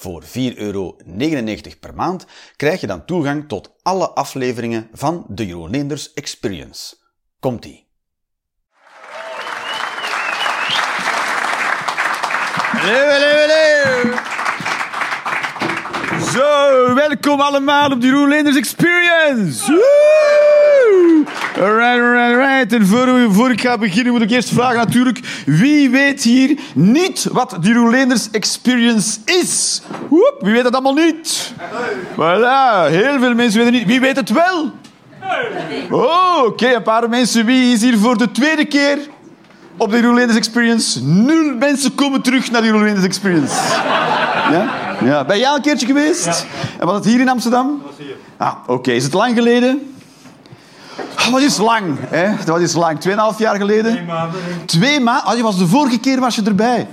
Voor 4,99 euro per maand krijg je dan toegang tot alle afleveringen van de Jeroen Leenders Experience. Komt-ie! Hallo, hallo, hallo. Zo, welkom allemaal op de Jeroen Leenders Experience. Woe! Alright, alright, alright. En voor, voor ik ga beginnen moet ik eerst vragen natuurlijk... Wie weet hier niet wat de Jeroen Leenders Experience is? Woep, wie weet het allemaal niet? Voilà, heel veel mensen weten het niet. Wie weet het wel? Oh, oké, een paar mensen. Wie is hier voor de tweede keer op de Jeroen Leenders Experience? Nul mensen komen terug naar de Jeroen Leenders Experience. Ja? ja. Ben jij al een keertje geweest? En was het hier in Amsterdam? Dat was hier. Ah, oké. Is het lang geleden? Wat is lang, hè? Dat is lang. Tweeënhalf jaar geleden? Twee maanden. Twee maanden? Ah, je was de vorige keer was je erbij.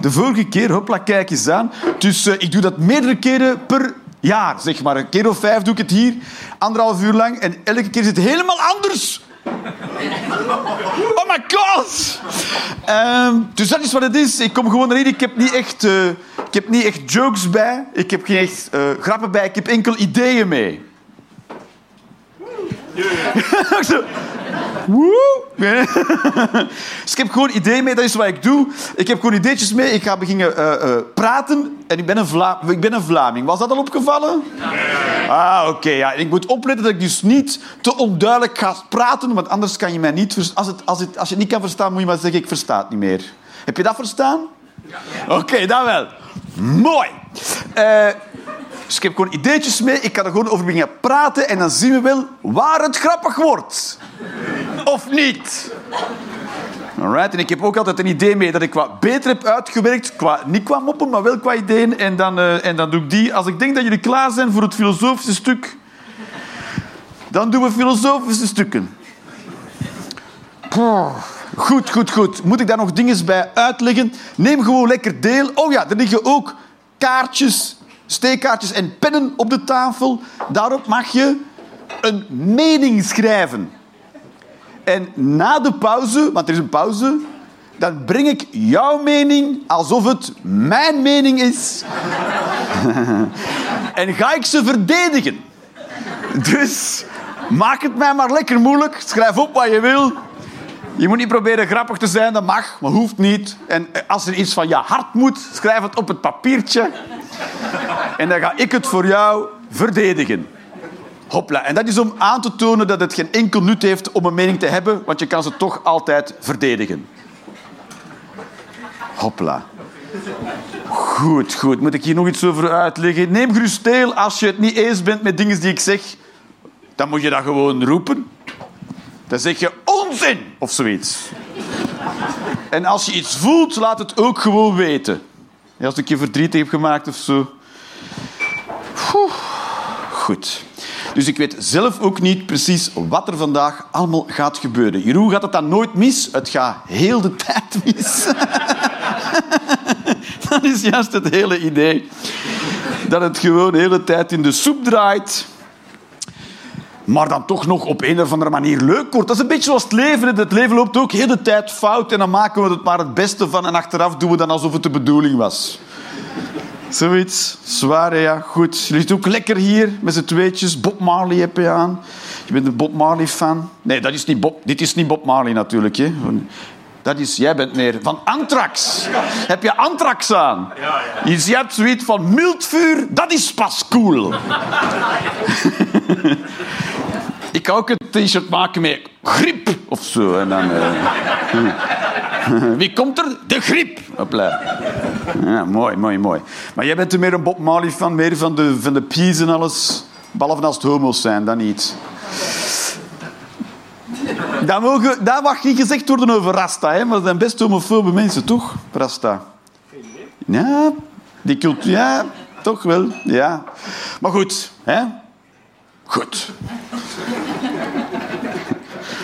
De vorige keer, hopla, kijk eens aan. Dus eh, ik doe dat meerdere keren per jaar, zeg maar. Een keer of vijf doe ik het hier, anderhalf uur lang. En elke keer is het helemaal anders. Oh my god! Ehm, dus dat is wat het is. Ik kom gewoon erin. Ik heb niet echt, eh, ik heb niet echt jokes bij. Ik heb geen echt eh, grappen bij. Ik heb enkel ideeën mee. Zo. Woe! Dus ik heb gewoon ideeën mee, dat is wat ik doe. Ik heb gewoon ideetjes mee. Ik ga beginnen eh, eh, praten. En ik ben, een Vla ik ben een Vlaming. Was dat al opgevallen? Ah, oké. ja. Ik moet opletten dat ik dus niet te onduidelijk ga praten, want anders kan je mij niet verstaan. Als, het, als, het, als je het niet kan verstaan, moet je maar zeggen, ik versta het niet meer. Heb je dat verstaan? Oké, dan wel. Mooi. Eh, dus ik heb gewoon ideetjes mee. Ik kan er gewoon over beginnen praten en dan zien we wel waar het grappig wordt. Of niet. Alright, en ik heb ook altijd een idee mee dat ik wat beter heb uitgewerkt. Qua, niet qua moppen, maar wel qua ideeën. En dan, eh, en dan doe ik die. Als ik denk dat jullie klaar zijn voor het filosofische stuk, dan doen we filosofische stukken. Goed, goed, goed. Moet ik daar nog dingen bij uitleggen? Neem gewoon lekker deel. Oh ja, er liggen ook kaartjes, steekkaartjes en pennen op de tafel. Daarop mag je een mening schrijven. En na de pauze, want er is een pauze, dan breng ik jouw mening alsof het mijn mening is. en ga ik ze verdedigen. Dus maak het mij maar lekker moeilijk. Schrijf op wat je wil. Je moet niet proberen grappig te zijn, dat mag, maar hoeft niet. En als er iets van je hart moet, schrijf het op het papiertje. En dan ga ik het voor jou verdedigen. Hopla. En dat is om aan te tonen dat het geen enkel nut heeft om een mening te hebben, want je kan ze toch altijd verdedigen. Hopla. Goed, goed. Moet ik hier nog iets over uitleggen? Neem gerust deel als je het niet eens bent met dingen die ik zeg. Dan moet je dat gewoon roepen. Dan zeg je onzin of zoiets. En als je iets voelt, laat het ook gewoon weten. Als ik je verdrietig heb gemaakt of zo. Goed. Dus ik weet zelf ook niet precies wat er vandaag allemaal gaat gebeuren. Jeroen gaat het dan nooit mis. Het gaat heel de tijd mis. Dat is juist het hele idee. Dat het gewoon de hele tijd in de soep draait. Maar dan toch nog op een of andere manier leuk wordt. Dat is een beetje zoals het leven. Het leven loopt ook heel de tijd fout. En dan maken we er maar het beste van. En achteraf doen we dan alsof het de bedoeling was. Zoiets. Zwaar, ja. Goed. Je ligt ook lekker hier met z'n tweetjes. Bob Marley heb je aan. Je bent een Bob Marley-fan. Nee, dat is niet Bob. dit is niet Bob Marley natuurlijk. Hè. Dat is, jij bent meer van Anthrax. Heb je Anthrax aan? Ja, ja. Je hebt zoiets van mildvuur, dat is pas cool. Ik kan ook een t-shirt maken met griep of zo. En dan, uh... Wie komt er? De griep. Hopla. Ja, mooi, mooi, mooi. Maar jij bent er meer een Bob Marley van, meer van de, van de en alles. Behalve als het homo's zijn, dan niet. Dat, mogen, dat mag niet gezegd worden over Rasta, hè? maar dat zijn best homofobe mensen, toch? Rasta. Ja, die cultuur, ja, toch wel, ja. Maar goed, hè? Goed.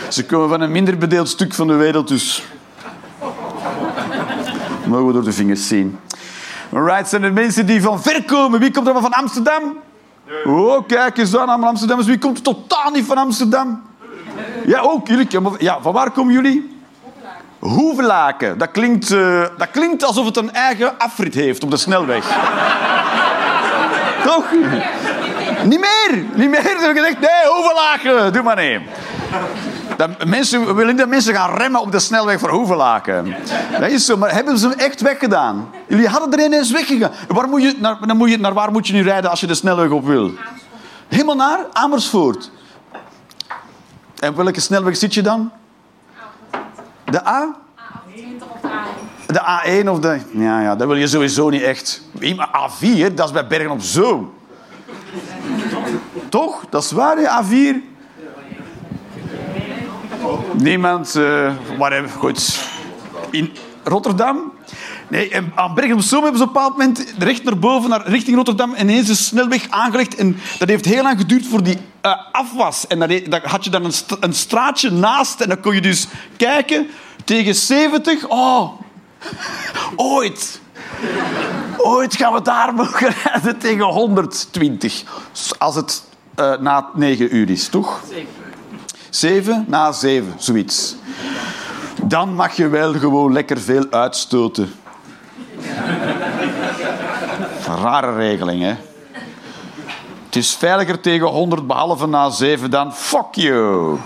Ze komen van een minder bedeeld stuk van de wereld, dus... Mogen we door de vingers zien. Alright, zijn er mensen die van ver komen? Wie komt er van Amsterdam? Oh, kijk eens aan, allemaal Amsterdammers. Wie komt totaal niet van Amsterdam? Ja, ook jullie. Ja, van waar komen jullie? Hoevelaken. Dat klinkt, uh, dat klinkt alsof het een eigen afrit heeft op de snelweg. Toch? Niet meer. Niet meer. Gezegd, nee, Hoevelaken. Doe maar nee. Dat mensen, willen dat mensen gaan remmen op de snelweg voor Hoevelaken. Dat is zo, maar hebben ze hem echt weggedaan? Jullie hadden er ineens weggegaan. Waar moet je, naar, dan moet je, naar waar moet je nu rijden als je de snelweg op wil? Helemaal naar Amersfoort. En welke snelweg zit je dan? De A? De A1 of de... Ja, ja, dat wil je sowieso niet echt. A4, dat is bij Bergen op Zoom. Toch? Dat is waar, A4. Niemand, uh, whatever, goed. In Rotterdam? Nee, aan Bergen hebben ze op een bepaald moment recht naar boven, naar, richting Rotterdam, ineens een snelweg aangelegd. En dat heeft heel lang geduurd voor die uh, afwas. En daar had je dan een, een straatje naast en dan kon je dus kijken tegen 70. Oh, ooit. Ooit gaan we daar mogen rijden tegen 120. Als het uh, na 9 uur is, toch? Zeker. 7 na 7, zoiets. Dan mag je wel gewoon lekker veel uitstoten. Rare regeling, hè? Het is veiliger tegen 100 behalve na 7 dan fuck you.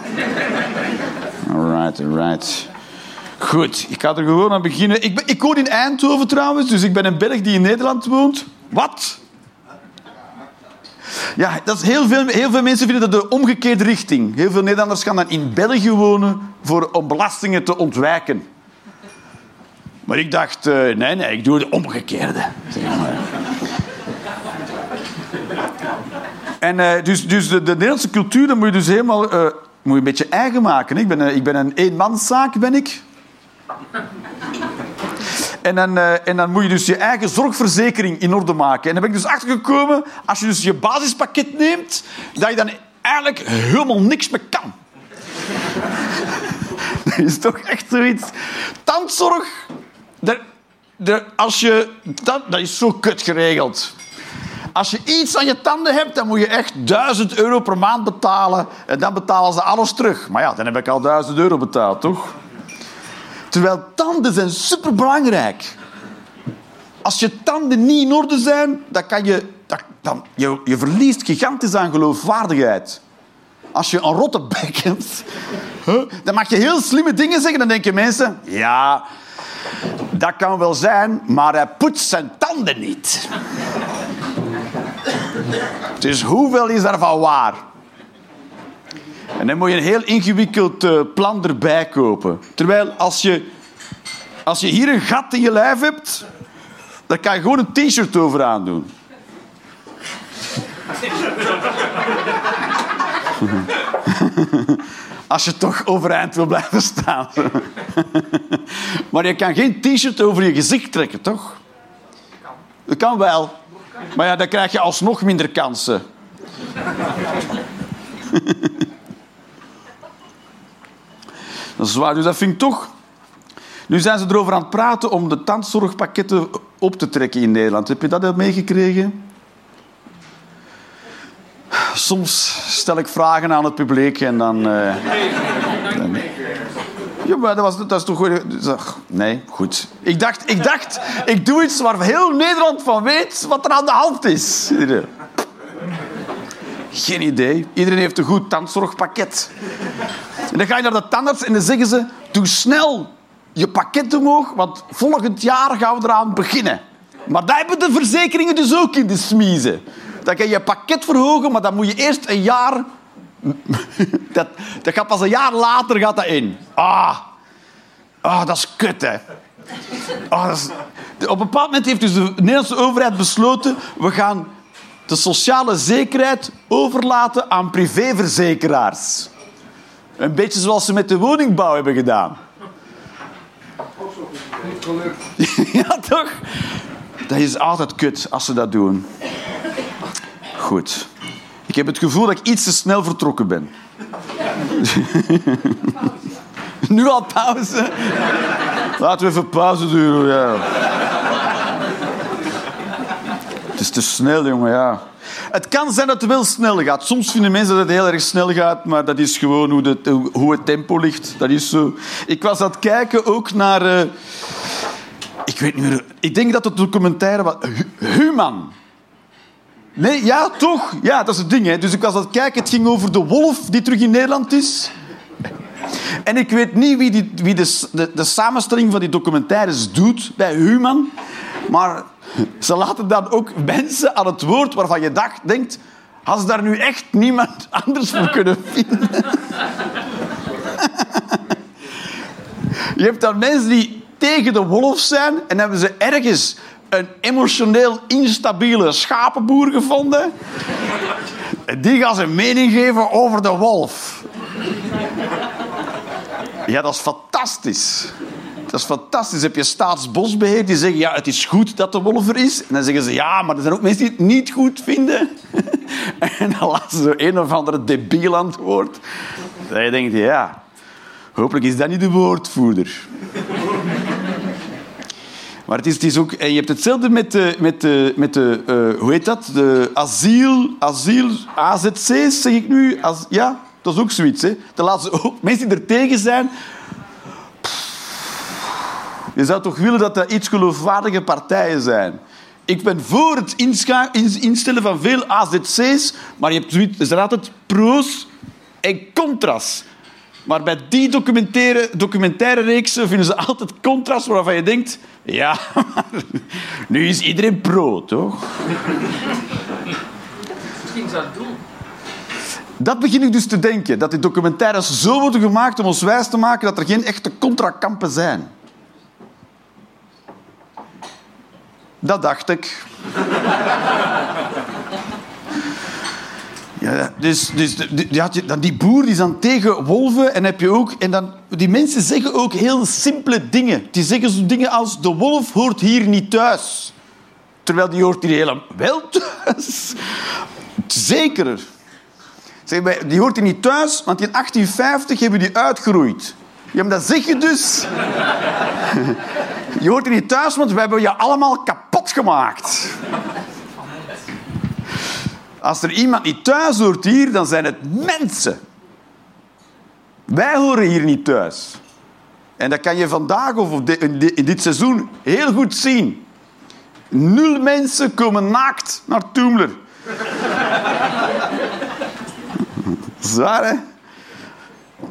Alright, alright. Goed, ik ga er gewoon aan beginnen. Ik, ben, ik woon in Eindhoven trouwens, dus ik ben een Belg die in Nederland woont. Wat? Ja, dat is heel, veel, heel veel mensen vinden dat de omgekeerde richting. Heel veel Nederlanders gaan dan in België wonen voor, om belastingen te ontwijken. Maar ik dacht, uh, nee, nee, ik doe de omgekeerde. En uh, dus, dus de, de, Nederlandse cultuur, dat moet je dus helemaal uh, moet je een beetje eigen maken. Ik ben, ik ben een eenmanszaak, ben ik. En dan, uh, en dan moet je dus je eigen zorgverzekering in orde maken. En dan ben ik dus achtergekomen, als je dus je basispakket neemt, dat je dan eigenlijk helemaal niks meer kan. dat is toch echt zoiets. Tandzorg, als je, dat, dat is zo kut geregeld. Als je iets aan je tanden hebt, dan moet je echt 1000 euro per maand betalen. En dan betalen ze alles terug. Maar ja, dan heb ik al 1000 euro betaald, toch? Terwijl tanden zijn superbelangrijk. Als je tanden niet in orde zijn, dan kan je, dan, je, je verliest gigantisch aan geloofwaardigheid. Als je een rotte bek hebt, dan mag je heel slimme dingen zeggen. Dan denken mensen, ja, dat kan wel zijn, maar hij poetst zijn tanden niet. dus hoeveel is daarvan waar? En dan moet je een heel ingewikkeld uh, plan erbij kopen. Terwijl als je, als je hier een gat in je lijf hebt, dan kan je gewoon een t-shirt over aandoen. Als je toch overeind wil blijven staan. maar je kan geen t-shirt over je gezicht trekken, toch? Dat kan wel. Maar ja, dan krijg je alsnog minder kansen. Dat waar. Dus dat vind ik toch... Nu zijn ze erover aan het praten om de tandzorgpakketten op te trekken in Nederland. Heb je dat al meegekregen? Soms stel ik vragen aan het publiek en dan... Uh, ja, maar dat, was, dat is toch goed? Nee, goed. Ik dacht, ik dacht, ik doe iets waar heel Nederland van weet wat er aan de hand is. Geen idee. Iedereen heeft een goed tandzorgpakket. En dan ga je naar de tandarts en dan zeggen ze... Doe snel je pakket omhoog, want volgend jaar gaan we eraan beginnen. Maar dat hebben de verzekeringen dus ook in de smiezen. Dan kan je je pakket verhogen, maar dan moet je eerst een jaar... dat, dat gaat pas een jaar later gaat dat in. Ah, ah dat is kut, hè. Ah, dat. Op een bepaald moment heeft dus de Nederlandse overheid besloten... We gaan de sociale zekerheid overlaten aan privéverzekeraars. Een beetje zoals ze met de woningbouw hebben gedaan. ja, toch? Dat is altijd kut als ze dat doen. Goed. Ik heb het gevoel dat ik iets te snel vertrokken ben. nu al pauze? Laten we even pauze doen, ja. Het is te snel, jongen, ja. Het kan zijn dat het wel snel gaat. Soms vinden mensen dat het heel erg snel gaat, maar dat is gewoon hoe, de, hoe het tempo ligt. Dat is zo. Ik was aan het kijken ook naar... Uh, ik weet niet meer... Ik denk dat het documentaire was... Human. Nee, ja, toch? Ja, dat is het ding. Hè. Dus ik was aan het kijken. Het ging over de wolf die terug in Nederland is. En ik weet niet wie, die, wie de, de, de samenstelling van die documentaires doet bij Human. Maar ze laten dan ook mensen aan het woord waarvan je dacht, denkt... Als daar nu echt niemand anders voor kunnen vinden... je hebt dan mensen die tegen de wolf zijn en hebben ze ergens een emotioneel instabiele schapenboer gevonden. Die gaan zijn mening geven over de wolf. Ja, dat is fantastisch. Dat is fantastisch. Heb je staatsbosbeheer die zeggen ja, het is goed dat de wolf er is. En dan zeggen ze ja, maar er zijn ook mensen die het niet goed vinden. En dan laten ze een of andere debiel antwoord. Dat je denkt, ja, hopelijk is dat niet de woordvoerder. Maar het is, ook... En je hebt hetzelfde met de... Met de, met de uh, hoe heet dat? De asiel... Asiel... AZC's, zeg ik nu. Ja, dat is ook zoiets. Hè. De laatste, ook mensen die er tegen zijn... Je zou toch willen dat dat iets geloofwaardige partijen zijn. Ik ben voor het instellen van veel AZC's, maar je hebt er altijd pro's en contra's. Maar bij die documentaire, documentaire reeksen vinden ze altijd contra's waarvan je denkt... Ja, nu is iedereen pro, toch? Misschien doen. Dat begin ik dus te denken. Dat die documentaires zo worden gemaakt om ons wijs te maken dat er geen echte contrakampen zijn. Dat dacht ik. Ja, dus, dus die, die boer die is dan tegen wolven en heb je ook... En dan, die mensen zeggen ook heel simpele dingen. Die zeggen zo dingen als, de wolf hoort hier niet thuis. Terwijl die hoort hier helemaal wel thuis. Zeker. Die hoort hier niet thuis, want in 1850 hebben die uitgeroeid. Ja, maar dat zeg je dus. Je hoort hier niet thuis, want we hebben je allemaal kapot Als er iemand niet thuis hoort hier, dan zijn het mensen. Wij horen hier niet thuis. En dat kan je vandaag of in dit seizoen heel goed zien. Nul mensen komen naakt naar Toemler. Zwaar, hè?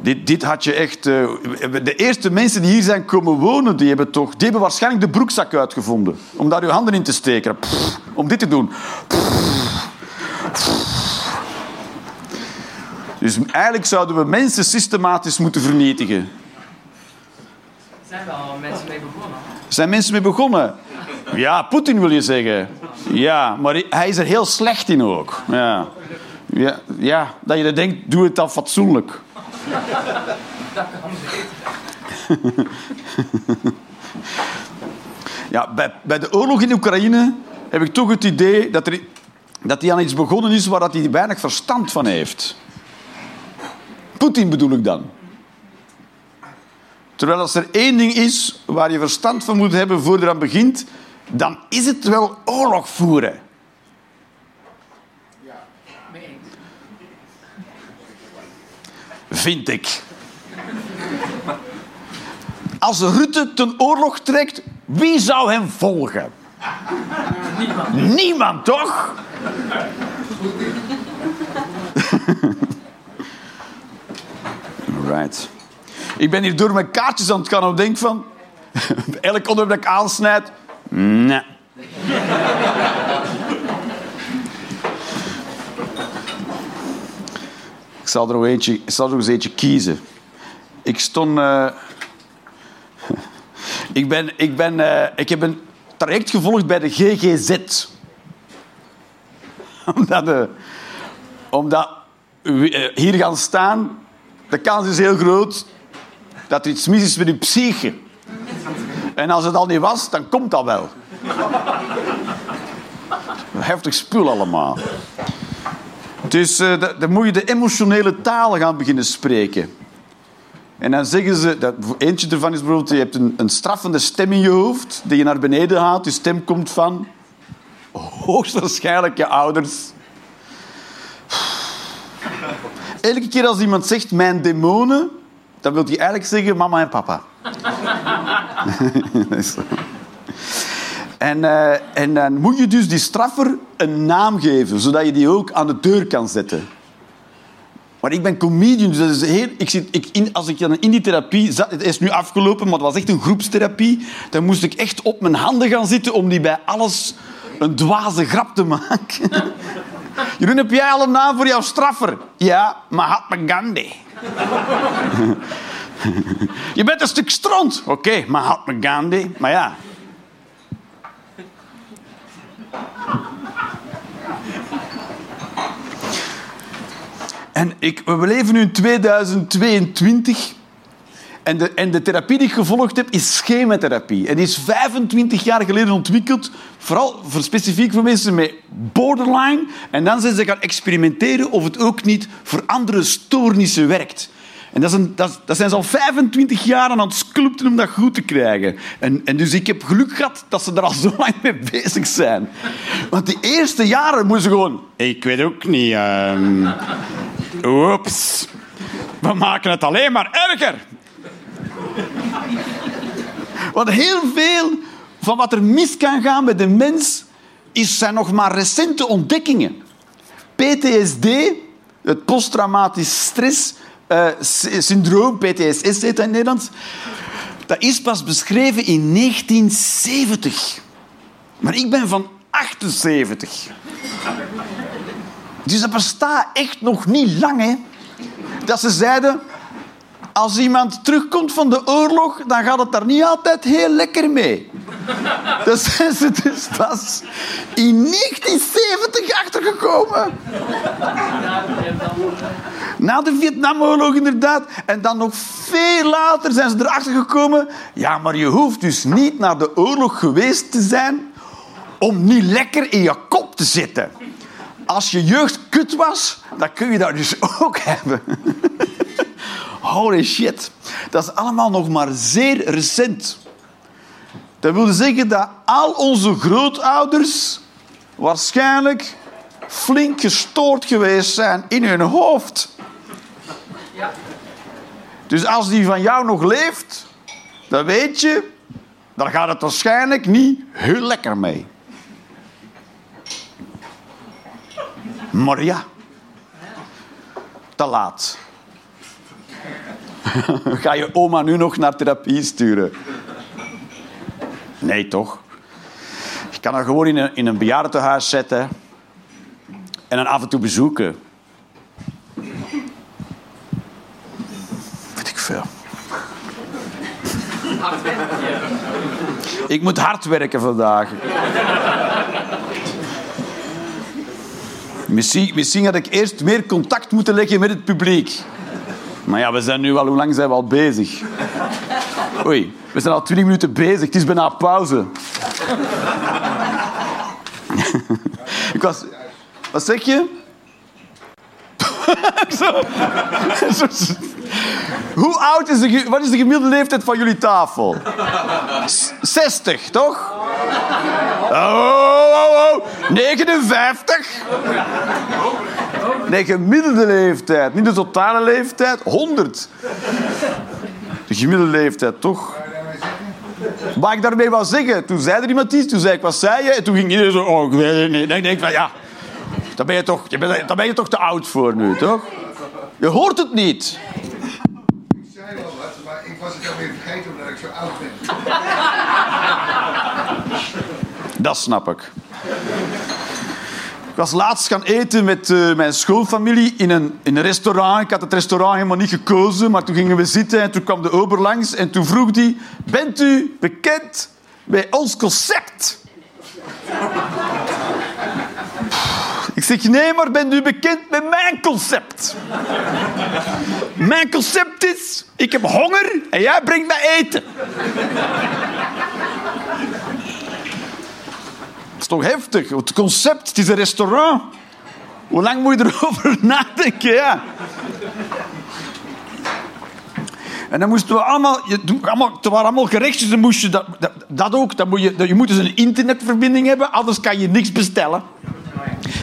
Dit, dit had je echt... Uh, de eerste mensen die hier zijn komen wonen, die hebben, toch, die hebben waarschijnlijk de broekzak uitgevonden. Om daar uw handen in te steken. Pff, om dit te doen. Pff. Dus eigenlijk zouden we mensen systematisch moeten vernietigen. Er zijn wel mensen mee begonnen. Er zijn mensen mee begonnen. Ja, Poetin wil je zeggen. Ja, maar hij is er heel slecht in ook. Ja, ja, ja dat je denkt, doe het dan fatsoenlijk. Dat. Ja, bij, bij de oorlog in Oekraïne heb ik toch het idee dat er dat hij aan iets begonnen is waar hij weinig verstand van heeft. Poetin bedoel ik dan. Terwijl als er één ding is waar je verstand van moet hebben voor je eraan begint, dan is het wel oorlog voeren. Ja, mee Vind ik. Als Rutte ten oorlog trekt, wie zou hem volgen? Niemand. Niemand, toch? right. Ik ben hier door mijn kaartjes aan het gaan en denk van... Elk onderwerp dat ik aansnijd... Nee. Zal er eentje, ik zal er eens eentje kiezen. Ik stond... Uh... ik, ben, ik, ben, uh... ik heb een traject gevolgd bij de GGZ. omdat, uh, omdat hier gaan staan, de kans is heel groot dat er iets mis is met uw psyche. En als het al niet was, dan komt dat wel. Heftig spul allemaal. Dus da- dan moet je de emotionele taal gaan beginnen spreken. En dan zeggen ze, dat, eentje ervan is bijvoorbeeld, je hebt een, een straffende stem in je hoofd, die je naar beneden haalt. Je stem komt van hoogstwaarschijnlijk je ouders. Elke keer als iemand zegt mijn demonen, dan wil hij eigenlijk zeggen mama en papa. En, eh, en dan moet je dus die straffer een naam geven, zodat je die ook aan de deur kan zetten. Maar ik ben comedian, dus dat is heel, ik zit, ik, in, als ik dan in die therapie zat, het is nu afgelopen, maar het was echt een groepstherapie, dan moest ik echt op mijn handen gaan zitten om die bij alles een dwaze grap te maken. Jeroen, heb jij al een naam voor jouw straffer? Ja, Mahatma Gandhi. Je bent een stuk stront. Oké, Mahatma Gandhi. Maar ja, En ik, we leven nu in 2022. En de, en de therapie die ik gevolgd heb, is schematherapie. En die is 25 jaar geleden ontwikkeld. Vooral voor, specifiek voor mensen met borderline. En dan zijn ze gaan experimenteren of het ook niet voor andere stoornissen werkt. En dat, is een, dat, dat zijn ze al 25 jaar aan het sculpten om dat goed te krijgen. En, en dus ik heb geluk gehad dat ze er al zo lang mee bezig zijn. Want die eerste jaren moesten ze gewoon... Ik weet ook niet... ehm, Oeps. We maken het alleen maar erger. Want heel veel van wat er mis kan gaan met de mens is, zijn nog maar recente ontdekkingen. PTSD, het posttraumatisch stress eh, sy- syndroom, PTSS heet dat in het Nederlands, dat is pas beschreven in 1970. Maar ik ben van 78. Dus dat bestaat echt nog niet lang, hè. Dat ze zeiden... Als iemand terugkomt van de oorlog, dan gaat het daar niet altijd heel lekker mee. Dat zijn ze dus pas in 1970 achtergekomen. Na de Vietnamoorlog, inderdaad. En dan nog veel later zijn ze erachter gekomen... Ja, maar je hoeft dus niet naar de oorlog geweest te zijn... om niet lekker in je kop te zitten. Als je jeugd kut was, dan kun je dat dus ook hebben. Holy shit. Dat is allemaal nog maar zeer recent. Dat wil zeggen dat al onze grootouders waarschijnlijk flink gestoord geweest zijn in hun hoofd. Dus als die van jou nog leeft, dan weet je, dan gaat het waarschijnlijk niet heel lekker mee. Maar ja, te laat. Ga je oma nu nog naar therapie sturen? Nee, toch? Je kan haar gewoon in een, in een bejaardentehuis zetten en dan af en toe bezoeken. Weet ik veel. Ik moet hard werken vandaag. Misschien, misschien had ik eerst meer contact moeten leggen met het publiek. Maar ja, we zijn nu al... Hoe lang zijn we al bezig? Oei, we zijn al 20 minuten bezig. Het is bijna pauze. ik was... Wat zeg je? Hoe oud is de... Wat is de gemiddelde leeftijd van jullie tafel? S- 60, toch? Oh, oh, oh. 59. Nee, gemiddelde leeftijd. Niet de totale leeftijd. 100. De gemiddelde leeftijd, toch? Wat ik daarmee wou zeggen, toen zei er iemand iets, toen zei ik, wat zei je? En toen ging iedereen zo, oh, ik weet het niet. Dan denk ik van, ja, daar ben je toch, je bent, daar ben je toch te oud voor nu, toch? Je hoort het niet. Ik zei wel wat, maar ik was het alweer vergeten omdat ik zo oud ben. Dat snap ik. Was laatst gaan eten met eh, mijn schoolfamilie in een, in een restaurant. Ik had het restaurant helemaal niet gekozen, maar toen gingen we zitten en toen kwam de ober langs en toen vroeg hij... Bent u bekend bij ons concept? Ik zeg, nee, maar bent u bekend met mijn concept? Mijn concept is, ik heb honger en jij brengt mij eten. Is toch heftig? Het concept, het is een restaurant. Hoe lang moet je erover nadenken, ja? En dan moesten we allemaal, allemaal het waren allemaal gerechtjes, dan moest je dat, ook. Dan moet je, je moet dus een internetverbinding hebben, anders kan je niks bestellen.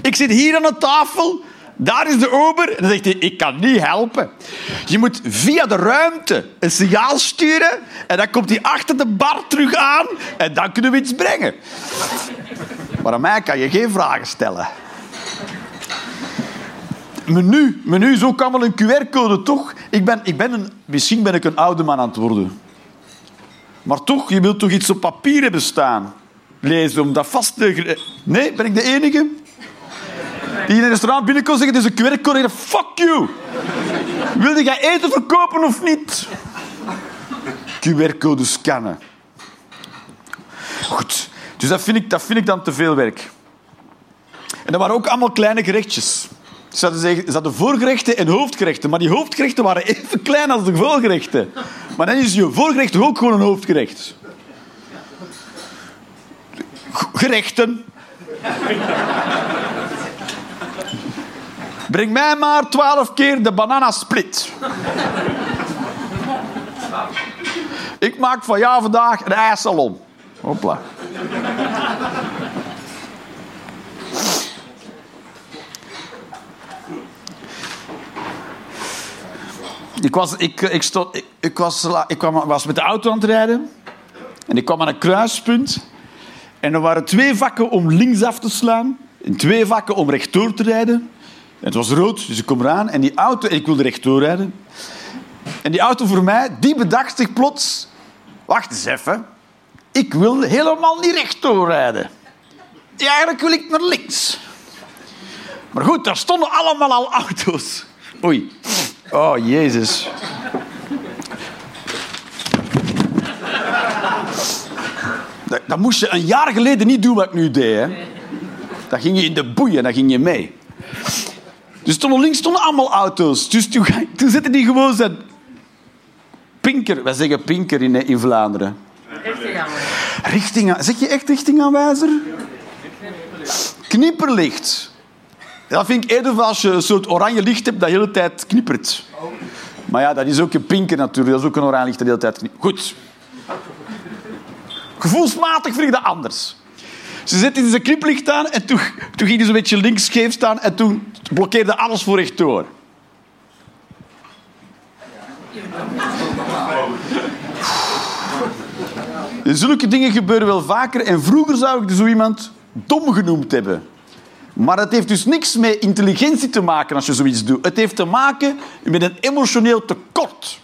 Ik zit hier aan de tafel, daar is de ober. En dan zegt hij, ik kan niet helpen. Je moet via de ruimte een signaal sturen en dan komt hij achter de bar terug aan en dan kunnen we iets brengen. Maar aan mij kan je geen vragen stellen. Menu, menu is ook allemaal een QR-code, toch? Ik ben, ik ben een, misschien ben ik een oude man aan het worden. Maar toch, je wilt toch iets op papier hebben staan? Lezen om dat vast te... Nee, ben ik de enige? Die in een restaurant binnenkomt zeggen, het is een QR-code. En Fuck you! Wilde jij eten verkopen of niet? QR-code scannen. Goed. Dus dat vind, ik, dat dan te veel werk. En dat waren ook allemaal kleine gerechtjes. Zeggen- ze hadden voorgerechten en hoofdgerechten. Maar die hoofdgerechten waren even klein als de voorgerechten. Maar dan is je voorgerecht ook gewoon een hoofdgerecht. Gerechten. Breng mij maar twaalf keer de banana split. Ik maak van jou vandaag een ijssalon. Hopla. Ik, was, ik, ik, stond, ik, ik, was, ik kwam, was met de auto aan het rijden. En ik kwam aan een kruispunt. En er waren twee vakken om linksaf te slaan. En twee vakken om rechtdoor te rijden. En het was rood, dus ik kom eraan. En die auto... Ik wilde rechtdoor rijden. En die auto voor mij, die bedacht zich plots... Wacht eens even. Ik wil helemaal niet rechtdoor rijden. Eigenlijk wil ik naar links. Maar goed, daar stonden allemaal al auto's. Oei. Oh, Jezus. Dat, dat moest je een jaar geleden niet doen wat ik nu deed. Hè. Dan ging je in de boeien, dan ging je mee. Dus stonden links stonden allemaal auto's. Dus toen, toen zette die gewoon zijn pinker. Wij zeggen pinker in, in Vlaanderen. Richting aan zeg je echt richtingaanwijzer? Knipperlicht. Dat vind ik eerder als je een soort oranje licht hebt dat de hele tijd knippert. Maar ja, dat is ook een pinker natuurlijk. Dat is ook een oranje licht dat de hele tijd knippert. Goed. Gevoelsmatig vind ik anders. Ze zette in zijn kniplicht aan en toen, toen ging hij zo'n beetje links scheef staan en toen blokkeerde alles voor rechtdoor. Zulke dingen gebeuren wel vaker en vroeger zou ik zo iemand dom genoemd hebben. Maar het heeft dus niks met intelligentie te maken als je zoiets doet. Het heeft te maken met een emotioneel tekort.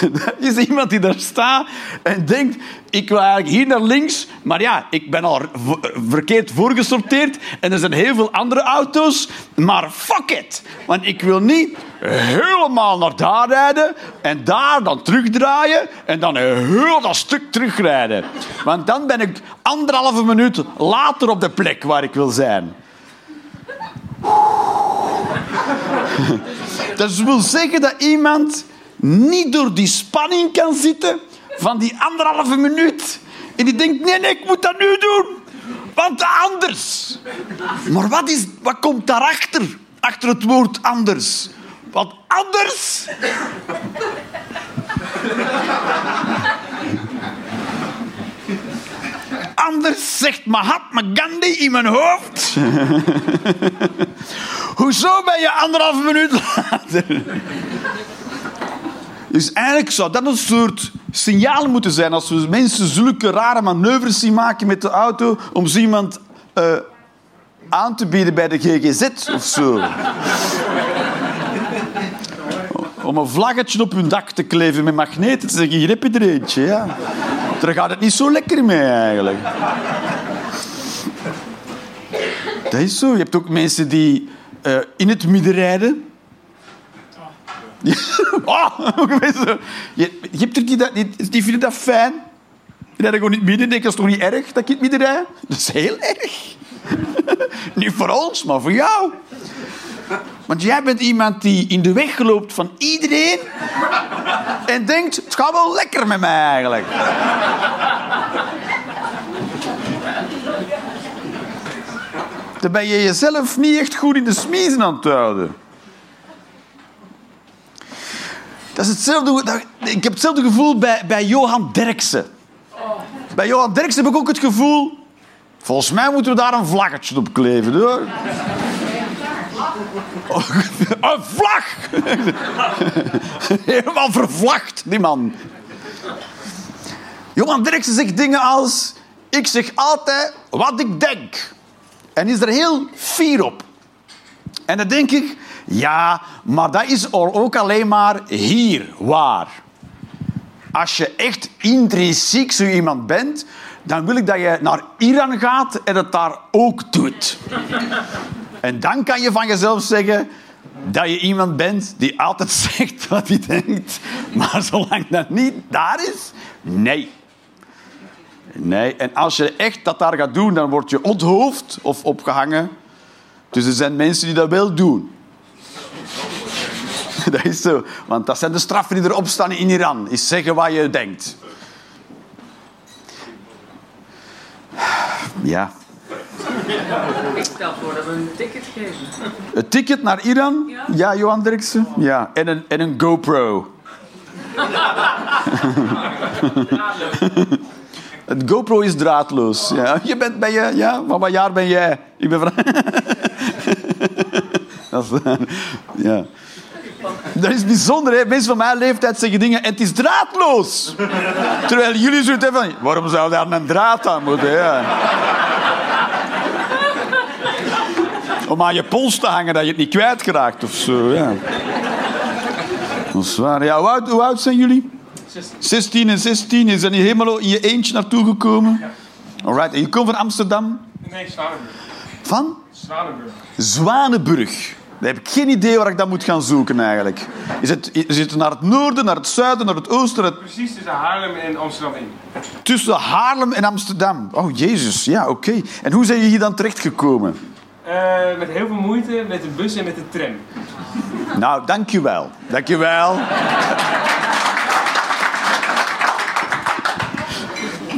Dat is iemand die daar staat en denkt... Ik wil eigenlijk hier naar links, maar ja, ik ben al verkeerd voorgesorteerd en er zijn heel veel andere auto's. Maar fuck it, want ik wil niet helemaal naar daar rijden en daar dan terugdraaien en dan heel dat stuk terugrijden. Want dan ben ik anderhalve minuut later op de plek waar ik wil zijn. Dat wil zeggen dat iemand niet door die spanning kan zitten van die anderhalve minuut. En die denkt, nee, nee, ik moet dat nu doen. Want anders. Maar wat, is, wat komt daarachter? Achter het woord anders. Want anders... Anders zegt Mahatma Gandhi in mijn hoofd. Hoezo ben je anderhalve minuut later? Dus eigenlijk zou dat een soort signaal moeten zijn als we mensen zulke rare manoeuvres zien maken met de auto om zo iemand eh, aan te bieden bij de GGZ of zo. Om een vlaggetje op hun dak te kleven met magneten te zeggen, hier heb je er eentje. Ja. Daar gaat het niet zo lekker mee eigenlijk. Dat is zo. Je hebt ook mensen die eh, in het midden rijden. oh, je, je hebt er die, die, die vinden dat fijn. Die rijden gewoon niet midden. Denk, dat is toch niet erg dat ik niet? Dat is heel erg. niet voor ons, maar voor jou. Want jij bent iemand die in de weg loopt van iedereen en denkt: het gaat wel lekker met mij eigenlijk. Dan ben je jezelf niet echt goed in de smiezen aan het houden. Ik heb hetzelfde gevoel bij, bij Johan Derksen. Bij Johan Derksen heb ik ook het gevoel... Volgens mij moeten we daar een vlaggetje op kleven, hoor. Oh, een vlag! Helemaal vervlacht, die man. Johan Derksen zegt dingen als... Ik zeg altijd wat ik denk. En is er heel fier op. En dan denk ik... Ja, maar dat is ook alleen maar hier waar. Als je echt intrinsiek zo iemand bent... dan wil ik dat je naar Iran gaat en het daar ook doet. En dan kan je van jezelf zeggen dat je iemand bent die altijd zegt wat hij denkt. Maar zolang dat niet daar is, nee. Nee, en als je echt dat daar gaat doen, dan word je onthoofd of opgehangen. Dus er zijn mensen die dat wel doen. Dat is zo. Want dat zijn de straffen die erop staan in Iran. Is zeggen wat je denkt. Ja. Ik stel voor dat we een ticket geven. Een ticket naar Iran? Ja. Ja, Johan Derksen? Ja. En een, en een GoPro. Het GoPro is draadloos. Ja. Je bent, ben je, ja, van wat jaar ben jij? Ik ben van... Dat is, ja. Dat is bijzonder, hè? Mensen van mijn leeftijd zeggen dingen en het is draadloos. Terwijl jullie zoiets hebben van... Waarom zou daar een draad aan moeten? Ja. Om aan je pols te hangen dat je het niet kwijtraakt of zo. Ja. Dat. Ja, hoe oud zijn jullie? 16 en 16. Is dat niet helemaal in je eentje naartoe gekomen? Alright. En je komt van Amsterdam? Nee, Zwanenburg. Van? Zwanenburg. Zwanenburg. Dan heb ik geen idee waar ik dat moet gaan zoeken eigenlijk. Is het, is het naar het noorden, naar het zuiden, naar het oosten? het- Precies tussen Haarlem en Amsterdam in. Tussen Haarlem en Amsterdam. Oh, jezus. Ja, oké. En hoe zijn je hier dan terechtgekomen? Eh, met heel veel moeite, met de bus en met de tram. Nou, dankjewel. Dankjewel.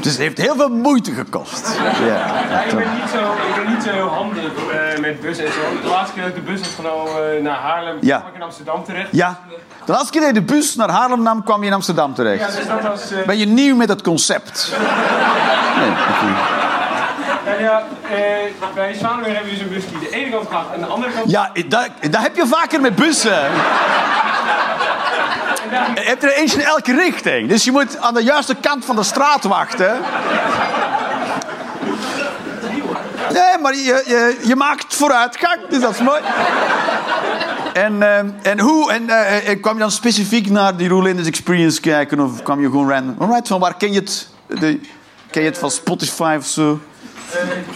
Dus het heeft heel veel moeite gekost. Ja. Ja, ik, ben niet zo, ik ben niet zo heel handig eh, met bus en zo. De laatste keer dat ik de bus had genomen eh, naar Haarlem, Ja. kwam ik in Amsterdam terecht. ja. De laatste keer dat je de bus naar Haarlem nam, kwam je in Amsterdam Ja, terecht. dus dat was... eh, Ben je nieuw met het concept? Nee, oké. ja, ja, eh, bij Zwanenburg hebben we dus een bus die de ene kant gaat en de andere kant... Ja, dat, dat heb je vaker met bussen. Je hebt er eentje in elke richting. Dus je moet aan de juiste kant van de straat wachten. Nee, maar je, je, je maakt vooruitgang, dus dat is mooi. En, eh, en hoe? En, eh, eh, kwam je dan specifiek naar die Rolanders Experience kijken of kwam je gewoon random? Alright, van waar ken je het? De, ken je het van Spotify of zo?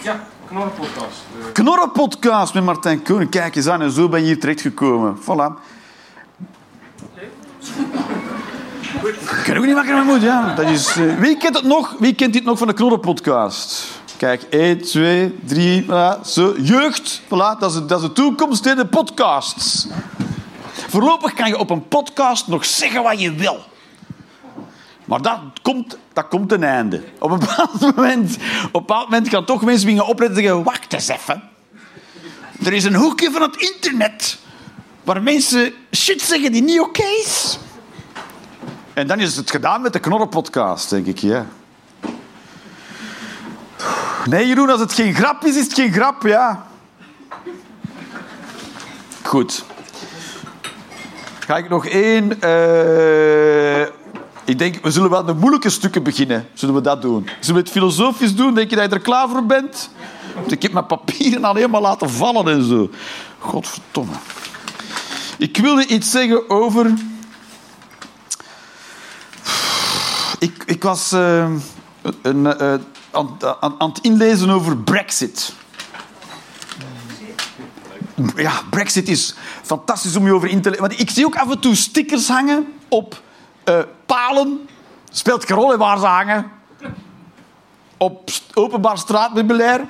Ja, Knorrenpodcast. Knorrenpodcast met Martijn Koning. Kijk eens aan en zo ben je hier terechtgekomen. Voilà. Ik kan ook niet makkelijk met moed, ja. Is, eh, wie kent het nog? Wie kent dit nog van de Knorrenpodcast? Kijk, 1, 2, 3, voilà, zo. Jeugd, voilà, dat is, dat is de toekomst in de podcasts. Voorlopig kan je op een podcast nog zeggen wat je wil. Maar dat komt, dat komt ten einde. Op een bepaald moment, op een bepaald moment gaan toch mensen beginnen opletten en zeggen... Wacht eens even. Er is een hoekje van het internet waar mensen shit zeggen die niet oké is. En dan is het gedaan met de Knorrenpodcast, denk ik, ja. Nee, Jeroen, als het geen grap is, is het geen grap, ja. Goed. Ga ik nog één... eh, ik denk, we zullen wel de moeilijke stukken beginnen. Zullen we dat doen? Zullen we het filosofisch doen? Denk je dat je er klaar voor bent? Want ik heb mijn papieren al helemaal laten vallen en zo. Godverdomme. Ik wilde iets zeggen over... Ik, ik was eh, een, eh, aan, aan, aan het inlezen over Brexit. Ja, Brexit is fantastisch om je over in te lezen. Want ik zie ook af en toe stickers hangen op eh, palen. Speelt geen rol waar ze hangen. Op openbaar straatmeubilair.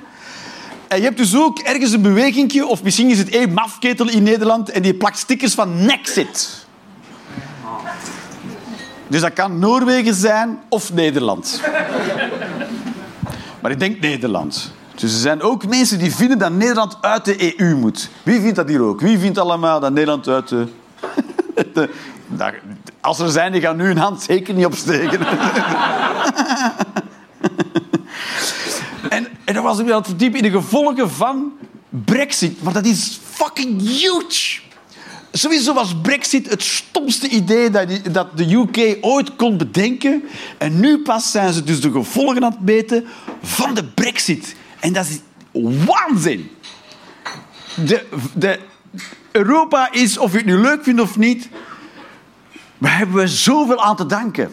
Je hebt dus ook ergens een bewegingje, of misschien is het één mafketel in Nederland, en die plakt stickers van Nexit. Dus dat kan Noorwegen zijn of Nederland. Maar ik denk Nederland. Dus er zijn ook mensen die vinden dat Nederland uit de EU moet. Wie vindt dat hier ook? Wie vindt allemaal dat Nederland uit de... de- als er zijn, die gaan nu hun hand zeker niet opsteken. en, dan was ik me aan in de gevolgen van Brexit. Maar dat is fucking huge. Sowieso was Brexit het stomste idee dat, de UK ooit kon bedenken. En nu pas zijn ze dus de gevolgen aan het meten van de Brexit. En dat is waanzin. De, de, Europa is, of je het nu leuk vindt of niet, daar hebben we zoveel aan te danken.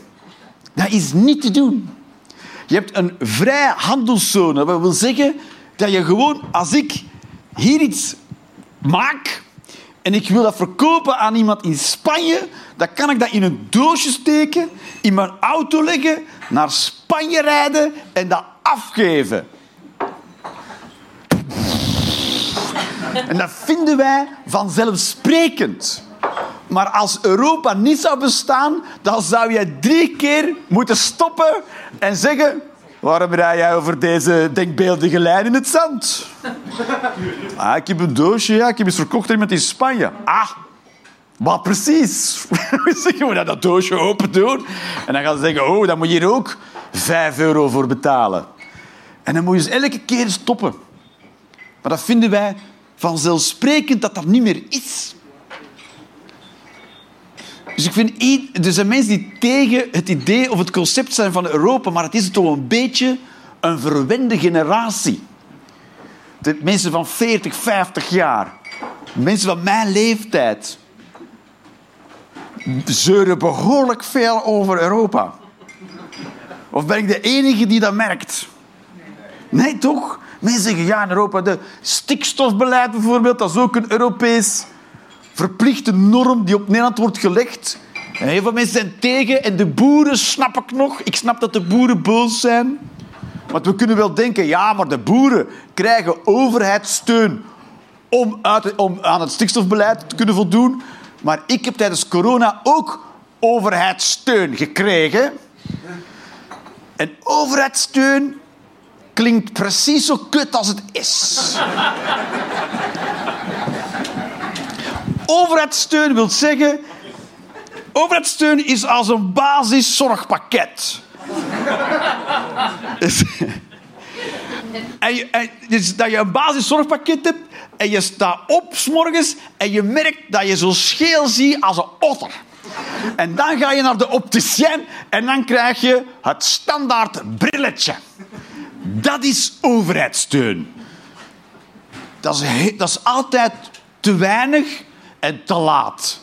Dat is niet te doen. Je hebt een vrij handelszone. Dat wil zeggen dat je gewoon, als ik hier iets maak en ik wil dat verkopen aan iemand in Spanje, dan kan ik dat in een doosje steken, in mijn auto leggen, naar Spanje rijden en dat afgeven. En dat vinden wij vanzelfsprekend. Maar als Europa niet zou bestaan, dan zou jij drie keer moeten stoppen en zeggen... Waarom rij jij over deze denkbeeldige lijn in het zand? Ah, ik heb een doosje, ja, ik heb eens verkocht iemand in Spanje. Ah, wat precies? Je moet dat doosje open doen. En dan gaan ze zeggen, oh, dan moet je hier ook 5 euro voor betalen. En dan moet je dus elke keer stoppen. Maar dat vinden wij vanzelfsprekend dat dat niet meer is. Dus ik vind, er zijn mensen die tegen het idee of het concept zijn van Europa, maar het is toch een beetje een verwende generatie. Mensen van 40, 50 jaar, mensen van mijn leeftijd, zeuren behoorlijk veel over Europa. Of ben ik de enige die dat merkt? Nee, toch? Mensen zeggen, ja, in Europa, de stikstofbeleid bijvoorbeeld, dat is ook een Europees verplichte norm die op Nederland wordt gelegd. En heel veel mensen zijn tegen en de boeren snap ik nog. Ik snap dat de boeren boos zijn. Want we kunnen wel denken, ja, maar de boeren krijgen overheidssteun om, uit, om aan het stikstofbeleid te kunnen voldoen. Maar ik heb tijdens corona ook overheidssteun gekregen. En overheidssteun klinkt precies zo kut als het is. Overheidssteun wil zeggen... Overheidssteun is als een basiszorgpakket. En je, dus dat je een basiszorgpakket hebt en je staat op 's morgens en je merkt dat je zo scheel ziet als een otter. En dan ga je naar de opticien en dan krijg je het standaard brilletje. Dat is overheidssteun. Dat is, dat is altijd te weinig en te laat.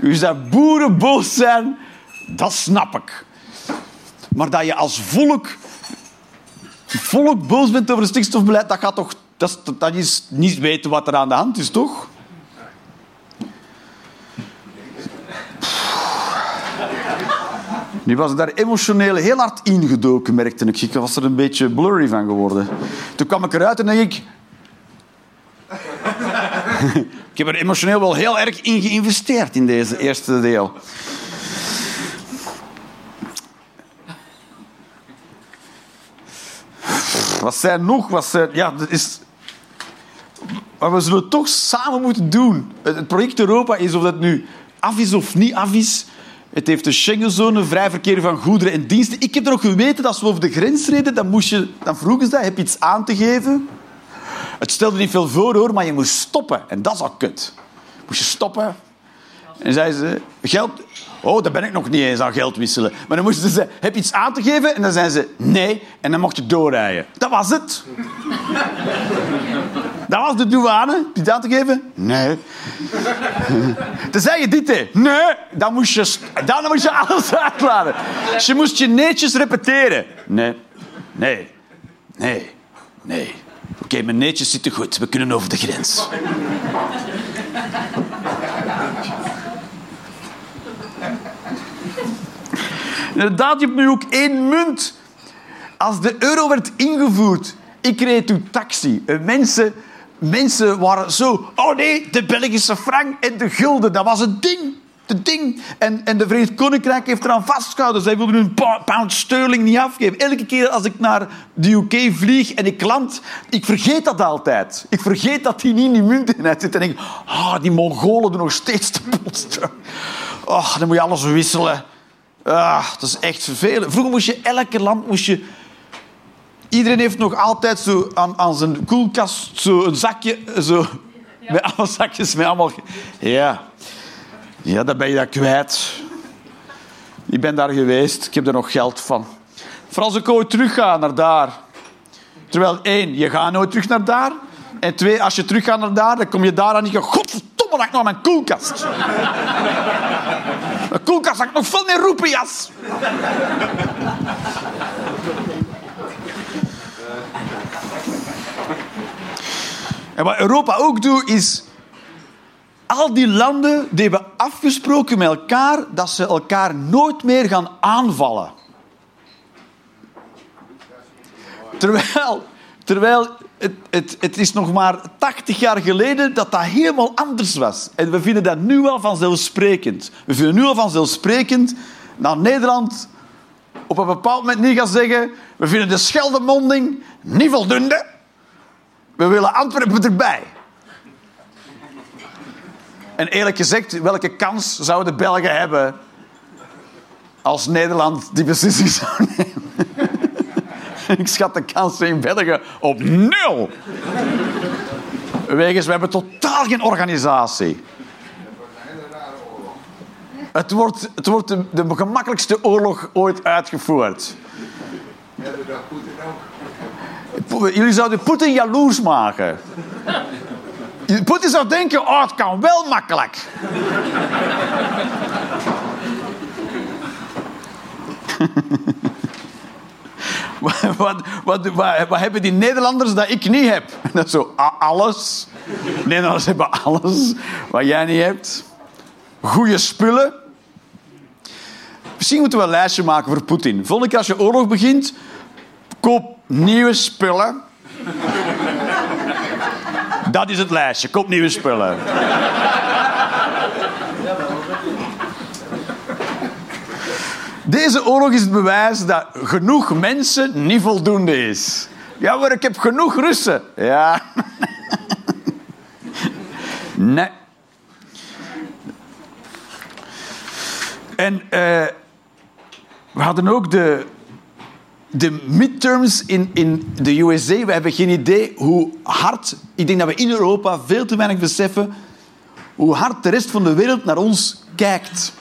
Dus dat boeren boos zijn, dat snap ik. Maar dat je als volk, volk boos bent over het stikstofbeleid, dat, gaat toch, dat, is, dat is niet weten wat er aan de hand is, toch? Nu was ik daar emotioneel heel hard ingedoken, merkte ik. Ik was er een beetje blurry van geworden. Toen kwam ik eruit en dacht ik... ik heb er emotioneel wel heel erg in geïnvesteerd in deze eerste deel. Wat zijn nog? Wat zijn... Ja, dat is... Maar we zullen toch samen moeten doen. Het project Europa is of dat nu af is of niet af is. Het heeft de Schengenzone, vrij verkeer van goederen en diensten. Ik heb er ook geweten dat als we over de grens reden, dan, moest je, dan vroegen ze dat, heb iets aan te geven? Het stelde niet veel voor, hoor, maar je moest stoppen. En dat is al kut. Moest je stoppen. En zeiden ze, geld... Oh, daar ben ik nog niet eens aan geld wisselen. Maar dan moesten ze heb je iets aan te geven? En dan zeiden ze, nee. En dan mocht je doorrijden. Dat was het. Dat was de douane. Heb iets aan te geven? Nee. Dan zei je dit. Nee. Dan moest je, dan moest je alles uitladen. Dus je moest je netjes repeteren. Nee. Nee. Nee. Nee. Oké, mijn netjes zitten goed. We kunnen over de grens. Inderdaad, je hebt nu ook één munt. Als de euro werd ingevoerd, ik reed toen taxi. En mensen, mensen waren zo... Oh nee, de Belgische frank en de gulden, dat was het ding. De ding. En, en de Verenigd Koninkrijk heeft eraan vastgehouden. Zij wilden hun pound sterling niet afgeven. Elke keer als ik naar de UK vlieg en ik land, ik vergeet dat altijd. Ik vergeet dat die niet in die munteenheid zit. En denk, ah, die Mongolen doen nog steeds de posten. Oh, dan moet je alles wisselen. Ah, dat is echt vervelend. Vroeger moest je elke land moest je Iedereen heeft nog altijd zo aan, aan zijn koelkast zo een zakje, zo, met allemaal zakjes met allemaal... Ja. Ja, dan ben je dat kwijt. Ik ben daar geweest, ik heb er nog geld van. Vooral als ik ooit terug ga naar daar. Terwijl, één, je gaat nooit terug naar daar. En twee, als je terug gaat naar daar, dan kom je daar en je... Godverdomme, dat ik nog mijn koelkast. Mijn koelkast had ik nog veel meer roepias. En wat Europa ook doet, is... Al die landen die hebben afgesproken met elkaar dat ze elkaar nooit meer gaan aanvallen. Terwijl, terwijl het, het, het is nog maar 80 jaar geleden dat dat helemaal anders was. En we vinden dat nu al vanzelfsprekend. We vinden nu al vanzelfsprekend dat Nederland op een bepaald moment niet gaat zeggen... We vinden de Scheldemonding niet voldoende. We willen Antwerpen erbij. En eerlijk gezegd, welke kans zouden de Belgen hebben als Nederland die beslissing zou nemen? Ik schat de kansen in België op nul. Wegens, we hebben totaal geen organisatie. Het wordt, het wordt de, gemakkelijkste oorlog ooit uitgevoerd. Jullie zouden Poetin jaloers maken. Poetin zou denken, oh, het kan wel makkelijk. wat, wat, wat, hebben die Nederlanders dat ik niet heb? Dat is zo, alles. Nederlanders hebben alles wat jij niet hebt. Goeie spullen. Misschien moeten we een lijstje maken voor Poetin. Volgende keer als je oorlog begint, koop nieuwe spullen. Dat is het lijstje. Koop nieuwe spullen. Deze oorlog is het bewijs dat genoeg mensen niet voldoende is. Ja, maar ik heb genoeg Russen. Ja. Nee. En eh, we hadden ook de, de midterms in, in de USA. We hebben geen idee hoe hard... Ik denk dat we in Europa veel te weinig beseffen hoe hard de rest van de wereld naar ons kijkt.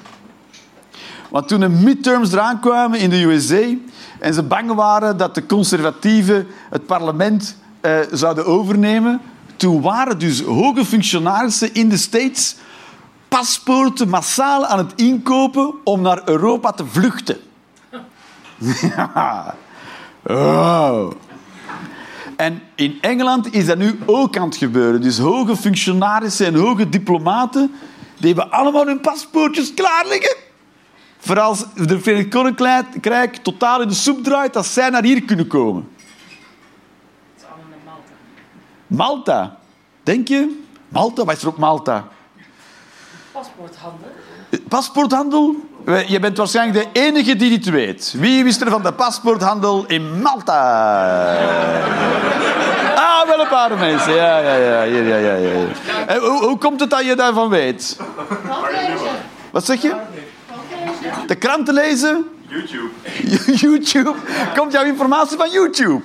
Want toen de midterms eraan kwamen in de USA en ze bang waren dat de conservatieven het parlement eh, zouden overnemen, toen waren dus hoge functionarissen in de States paspoorten massaal aan het inkopen om naar Europa te vluchten. Ja. Oh. En in Engeland is dat nu ook aan het gebeuren. Dus hoge functionarissen en hoge diplomaten, die hebben allemaal hun paspoortjes klaar liggen. Voor als de Verenigd Koninkrijk totaal in de soep draait, dat zij naar hier kunnen komen. Het is allemaal naar Malta. Malta. Denk je? Malta? Wat is er op Malta? Paspoorthandel. Paspoorthandel? We- Je bent waarschijnlijk de enige die dit weet. Wie wist er van de paspoorthandel in Malta? Ah, wel een paar mensen. Ja, ja, ja. ja, ja, ja, ja. En hoe, hoe komt het dat je daarvan weet? Wat zeg je? De kranten lezen? YouTube. YouTube? Komt jouw informatie van YouTube?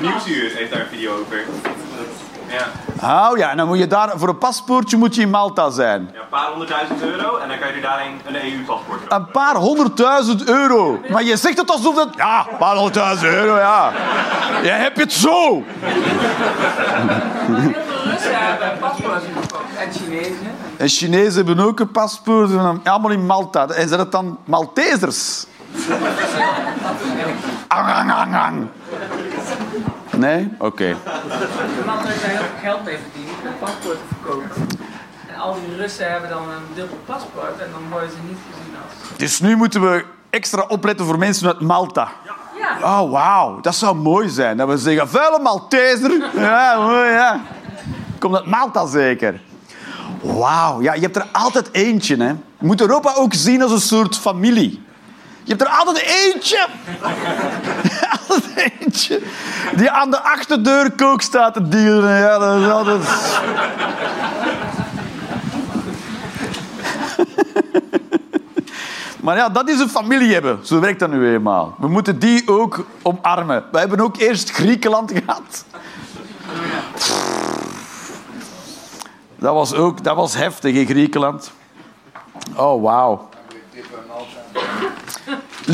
Nieuwsuur heeft daar een video over. Ja. Oh ja, en dan moet je daar, voor een paspoortje moet je in Malta zijn. ja, een paar honderdduizend euro en dan kan je er daarin een EU-paspoort kopen. Een paar honderdduizend euro. Maar je zegt het alsof dat... Ja, een paar honderdduizend euro, ja. Je hebt het zo. Heel veel Russen hebben. En Chinezen. En Chinezen hebben ook een paspoort. en dan- Allemaal in Malta. En zijn het dan Maltesers? Ang, ang, ang, ang. Nee? Oké. Iemand heeft daar heel veel geld mee verdiend met paspoorten verkopen. En al die Russen hebben dan een dubbel paspoort en dan worden ze niet gezien als... Dus nu moeten we extra opletten voor mensen uit Malta. Ja, Oh, wauw. Dat zou mooi zijn. Dat we zeggen, vuile Malteser. Ja, mooi, ja. Komt uit Malta zeker. Wauw, ja, je hebt er altijd eentje. Hè. Je moet Europa ook zien als een soort familie. Je hebt er altijd eentje. altijd eentje. Die aan de achterdeur kook staat te dealen. Ja, dat is altijd... Maar ja, dat is een familie hebben. Zo werkt dat nu eenmaal. We moeten die ook omarmen. We hebben ook eerst Griekenland gehad. Dat was ook dat was heftig in Griekenland. Oh, wauw.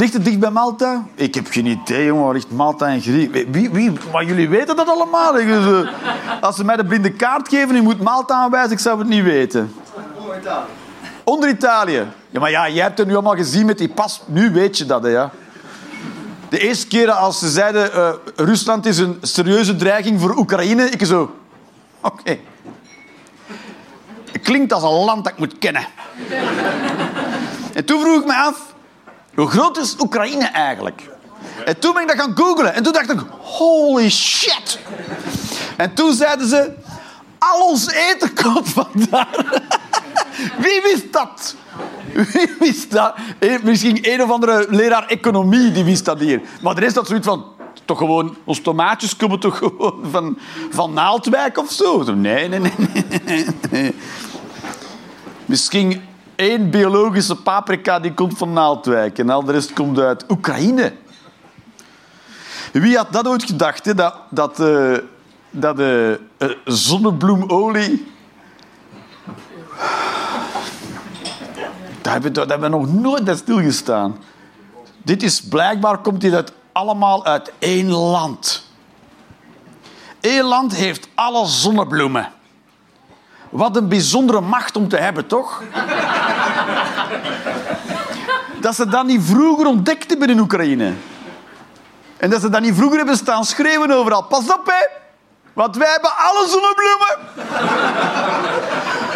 Ligt het dicht bij Malta? Ik heb geen idee, jongen. Ligt Malta en Griekenland? Wie, wie, maar jullie weten dat allemaal. Ik, eh, Als ze mij de blinde kaart geven en je moet Malta aanwijzen, ik zou het niet weten. Onder Italië. Ja, maar ja, jij hebt het nu allemaal gezien met die pas. Nu weet je dat, hè, ja. De eerste keer als ze zeiden... eh, Rusland is een serieuze dreiging voor Oekraïne. Ik zo... Oké. Klinkt als een land dat ik moet kennen. En toen vroeg ik me af... Hoe groot is Oekraïne eigenlijk? En toen ben ik dat gaan googlen. En toen dacht ik... Holy shit. En toen zeiden ze... Al ons eten komt vandaar. Wie wist dat? Wie wist dat? Eh, Misschien een of andere leraar economie die wist dat hier. Maar de rest had zoiets van... Toch gewoon... Onze tomaatjes komen toch gewoon van, van Naaldwijk of zo? Nee, nee, nee, nee. Misschien één biologische paprika die komt van Naaldwijk. En al de rest komt uit Oekraïne. Wie had dat ooit gedacht? Hè? Dat, dat, eh, dat eh, eh, zonnebloemolie... Daar hebben, we- we nog nooit bij stilgestaan. Dit is blijkbaar komt dit uit, allemaal uit één land. Eén land heeft alle zonnebloemen. Wat een bijzondere macht om te hebben, toch? dat ze dat niet vroeger ontdekt hebben in Oekraïne. En dat ze dat niet vroeger hebben staan schreeuwen overal. Pas op, hè. Want wij hebben alle zonnebloemen.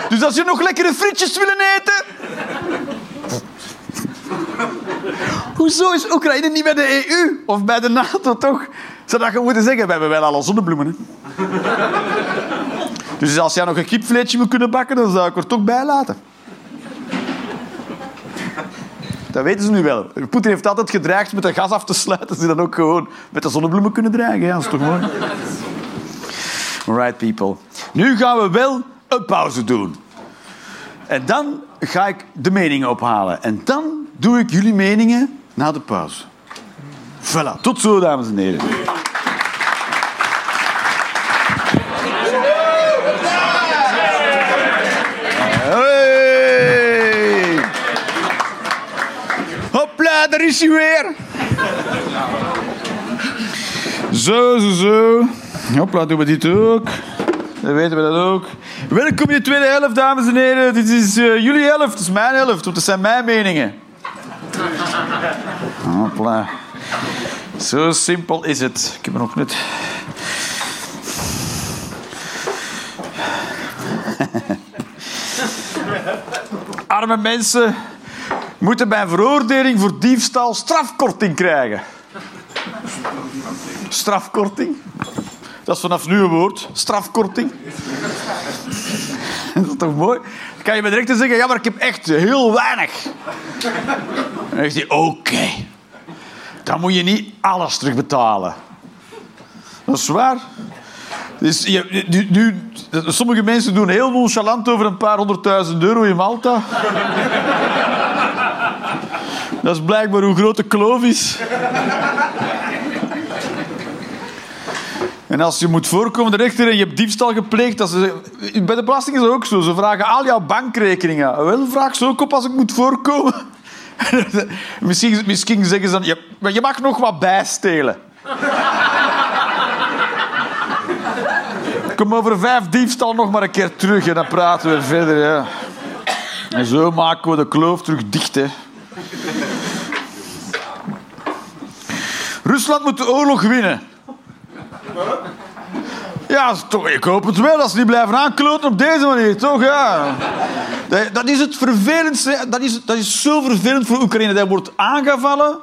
dus als je nog lekkere frietjes willen eten... Hoezo is Oekraïne niet bij de EU? Of bij de NATO, toch? Zou dat gewoon moeten zeggen, we hebben wel alle zonnebloemen. Dus als jij nog een kipvleetje wil kunnen bakken, dan zou ik er toch bij laten. Dat weten ze nu wel. Poetin heeft altijd gedreigd met de gas af te sluiten. Ze dan ook gewoon met de zonnebloemen kunnen dreigen. Ja, dat is toch mooi? Right, people. Nu gaan we wel een pauze doen. En dan ga ik de meningen ophalen. En dan doe ik jullie meningen na de pauze. Voilà. Tot zo, dames en heren. Is hij weer. Zo, zo, zo. Hopla, doen we dit ook. Dan weten we dat ook. Welkom in de tweede helft, dames en heren. Dit is eh, jullie helft, het is mijn helft, want dat zijn mijn meningen. Hopla. Zo simpel is het. Ik heb er nog net... Arme mensen moeten bij veroordeling voor diefstal strafkorting krijgen. Strafkorting? Dat is vanaf nu een woord. Strafkorting. Dat is toch mooi? Dan kan je me direct zeggen, ja, maar ik heb echt heel weinig. Dan zegt hij, oké. Dan moet je niet alles terugbetalen. Dat is waar. Dus je, nu, nu- sommige mensen doen heel nonchalant over een paar honderdduizend euro in Malta. Dat is blijkbaar hoe groot de kloof is. En als je moet voorkomen de rechter en je hebt diefstal gepleegd... Dat ze, bij de belasting is dat ook zo. Ze vragen al jouw bankrekeningen. Wel, vraag ze ook op als ik moet voorkomen. misschien, misschien zeggen ze dan... Je, je mag nog wat bijstelen. Kom over vijf diefstal nog maar een keer terug en dan praten we verder. Ja. En zo maken we de kloof terug dicht. Hè. Rusland moet de oorlog winnen. Ja, toch, ik hoop het wel. Als ze niet blijven aankloten op deze manier, toch? Ja. Dat, dat is het vervelendste. Dat is, dat is zo vervelend voor Oekraïne. Dat wordt aangevallen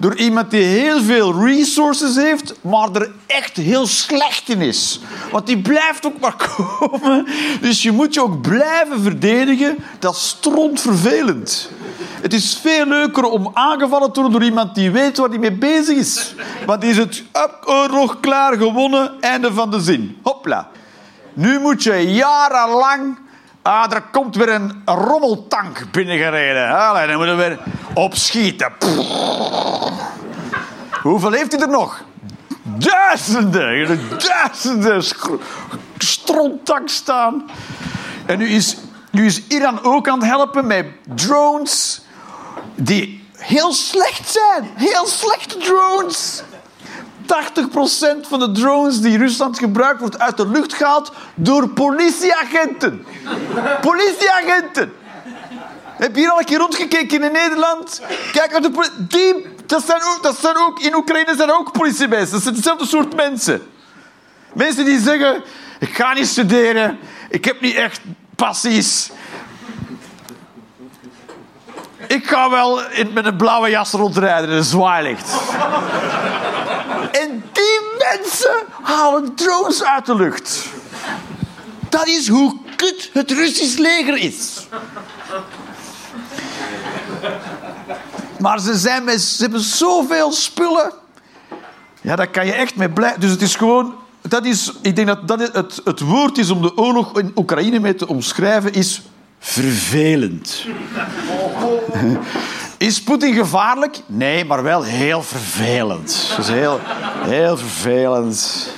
door iemand die heel veel resources heeft, maar er echt heel slecht in is. Want die blijft ook maar komen. Dus je moet je ook blijven verdedigen. Dat is strontvervelend. Het is veel leuker om aangevallen te worden door iemand die weet waar hij mee bezig is. Want is het up, oorlog klaar gewonnen, einde van de zin. Hopla. Nu moet je jarenlang... Ah, er komt weer een rommeltank binnengereden. Allee, dan moeten we weer opschieten. Hoeveel heeft hij er nog? Duizenden, duizenden stronttank staan. En nu is, nu is Iran ook aan het helpen met drones die heel slecht zijn. Heel slechte drones. 80% van de drones die Rusland gebruikt, wordt uit de lucht gehaald door politieagenten. Politieagenten. Heb je hier al een keer rondgekeken in Nederland? Kijk, uit de poli- die, dat, zijn ook, zijn ook, in Oekraïne zijn ook politiemensen. Dat zijn hetzelfde soort mensen. Mensen die zeggen, ik ga niet studeren, ik heb niet echt passies. Ik ga wel in, met een blauwe jas rondrijden en een zwaailicht. En die mensen halen drones uit de lucht. Dat is hoe kut het Russisch leger is. Maar ze, zijn met, ze hebben zoveel spullen. Ja, daar kan je echt mee blij. Dus het is gewoon. Dat is, ik denk dat dat het, het woord is om de oorlog in Oekraïne mee te omschrijven, is vervelend. Is Poetin gevaarlijk? Nee, maar wel heel vervelend. Dus heel, heel vervelend.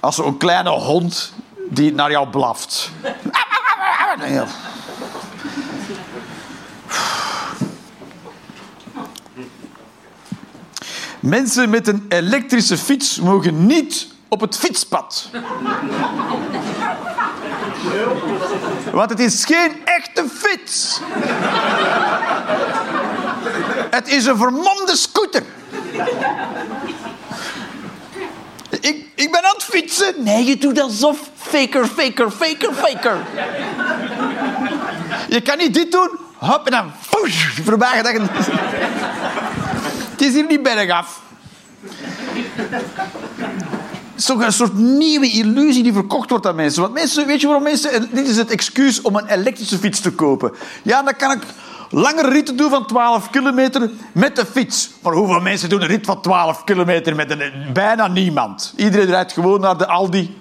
Als zo'n kleine hond die naar jou blaft. Mensen met een elektrische fiets mogen niet op het fietspad. Want het is geen echte fiets. Het is een vermomde scooter. Ik, ik ben aan het fietsen. Nee, je doet alsof. Faker, faker, faker, faker. Je kan niet dit doen. Hop, en dan voorbij is hier niet bergaf. Het is toch een soort nieuwe illusie die verkocht wordt aan mensen. Want mensen, weet je waarom mensen... Dit is het excuus om een elektrische fiets te kopen. Ja, dan kan ik langere ritten doen van 12 kilometer met de fiets. Maar hoeveel mensen doen een rit van 12 kilometer met een... Bijna niemand. Iedereen rijdt gewoon naar de Aldi.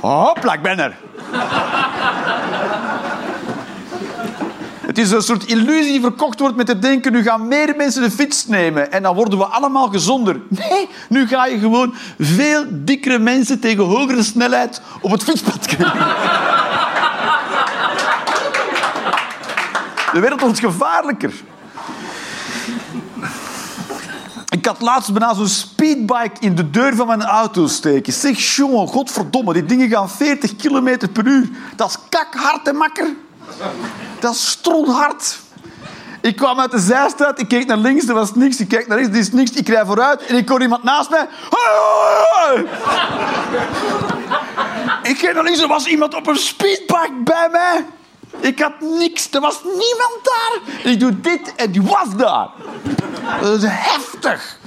Hopla, ik ben er. Het is een soort illusie die verkocht wordt met het denken... nu gaan meer mensen de fiets nemen en dan worden we allemaal gezonder. Nee, nu ga je gewoon veel dikkere mensen tegen hogere snelheid op het fietspad krijgen. De wereld wordt gevaarlijker. Ik had laatst bijna zo'n speedbike in de deur van mijn auto steken. Zeg, jongen, godverdomme, die dingen gaan 40 km per uur. Dat is kakhard, hè, makker. Dat is strothard. Ik kwam uit de zijstraat, ik keek naar links, er was niks. Ik kijk naar rechts, er is niks. Ik rijd vooruit en ik hoor iemand naast mij. Ik kijk naar links, er was iemand op een speedbike bij mij. Ik had niks, er was niemand daar. Ik doe dit en die was daar. Dat is heftig.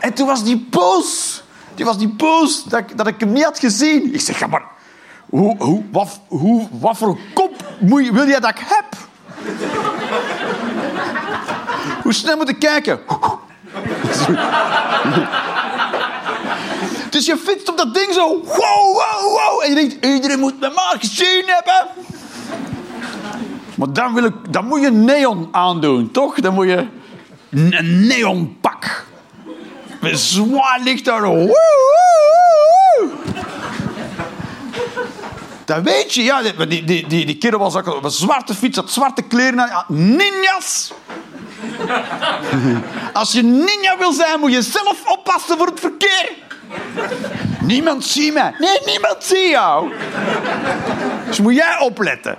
En toen was die boos. Die was die boos dat ik, dat ik hem niet had gezien. Ik zeg, ja maar, hoe, hoe, wat, hoe, wat voor kop moet je, wil jij dat ik heb? Hoe snel moet ik kijken? Dus je fietst op dat ding zo. Wow, wow, wow. En je denkt, iedereen moet me maar gezien hebben. Maar dan, wil ik, dan moet je neon aandoen, toch? Dan moet je een neonpak. Met zwaar licht daar. Woe, woe, woe. Dat weet je, ja. Die, die, die, die kerel was ook een zwarte fiets, had zwarte kleren. Ja, ninjas! Als je ninja wil zijn, moet je zelf oppassen voor het verkeer. Niemand ziet mij. Nee, niemand ziet jou. Dus moet jij opletten.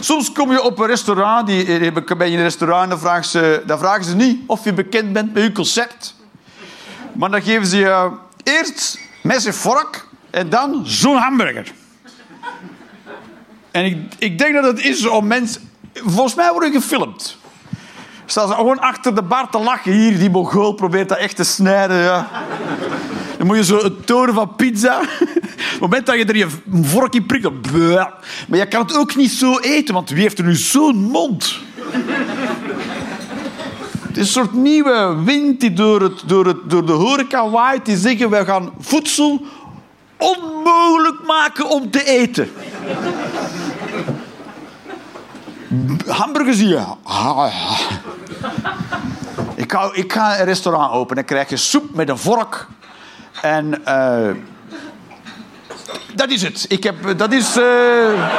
Soms kom je op een restaurant, die, ben je in een restaurant dan vragen, ze, dan vragen ze niet of je bekend bent met je concept. Maar dan geven ze je eerst mes en vork en dan zo'n hamburger. En ik, ik denk dat het is om mensen... Volgens mij worden gefilmd. Staan ze gewoon achter de bar te lachen. Hier, die Mongool probeert dat echt te snijden. Ja. Dan moet je zo een toren van pizza. Op het moment dat je er je vork in prikt... Maar je kan het ook niet zo eten, want wie heeft er nu zo'n mond? Het een soort nieuwe wind die door, het, door, het, door de horeca waait. Die zeggen, wij gaan voedsel onmogelijk maken om te eten. Hamburgers hier. Ik ga, ik ga een restaurant openen. Dan krijg je soep met een vork. En eh, dat is het. Ik heb, dat is... eh,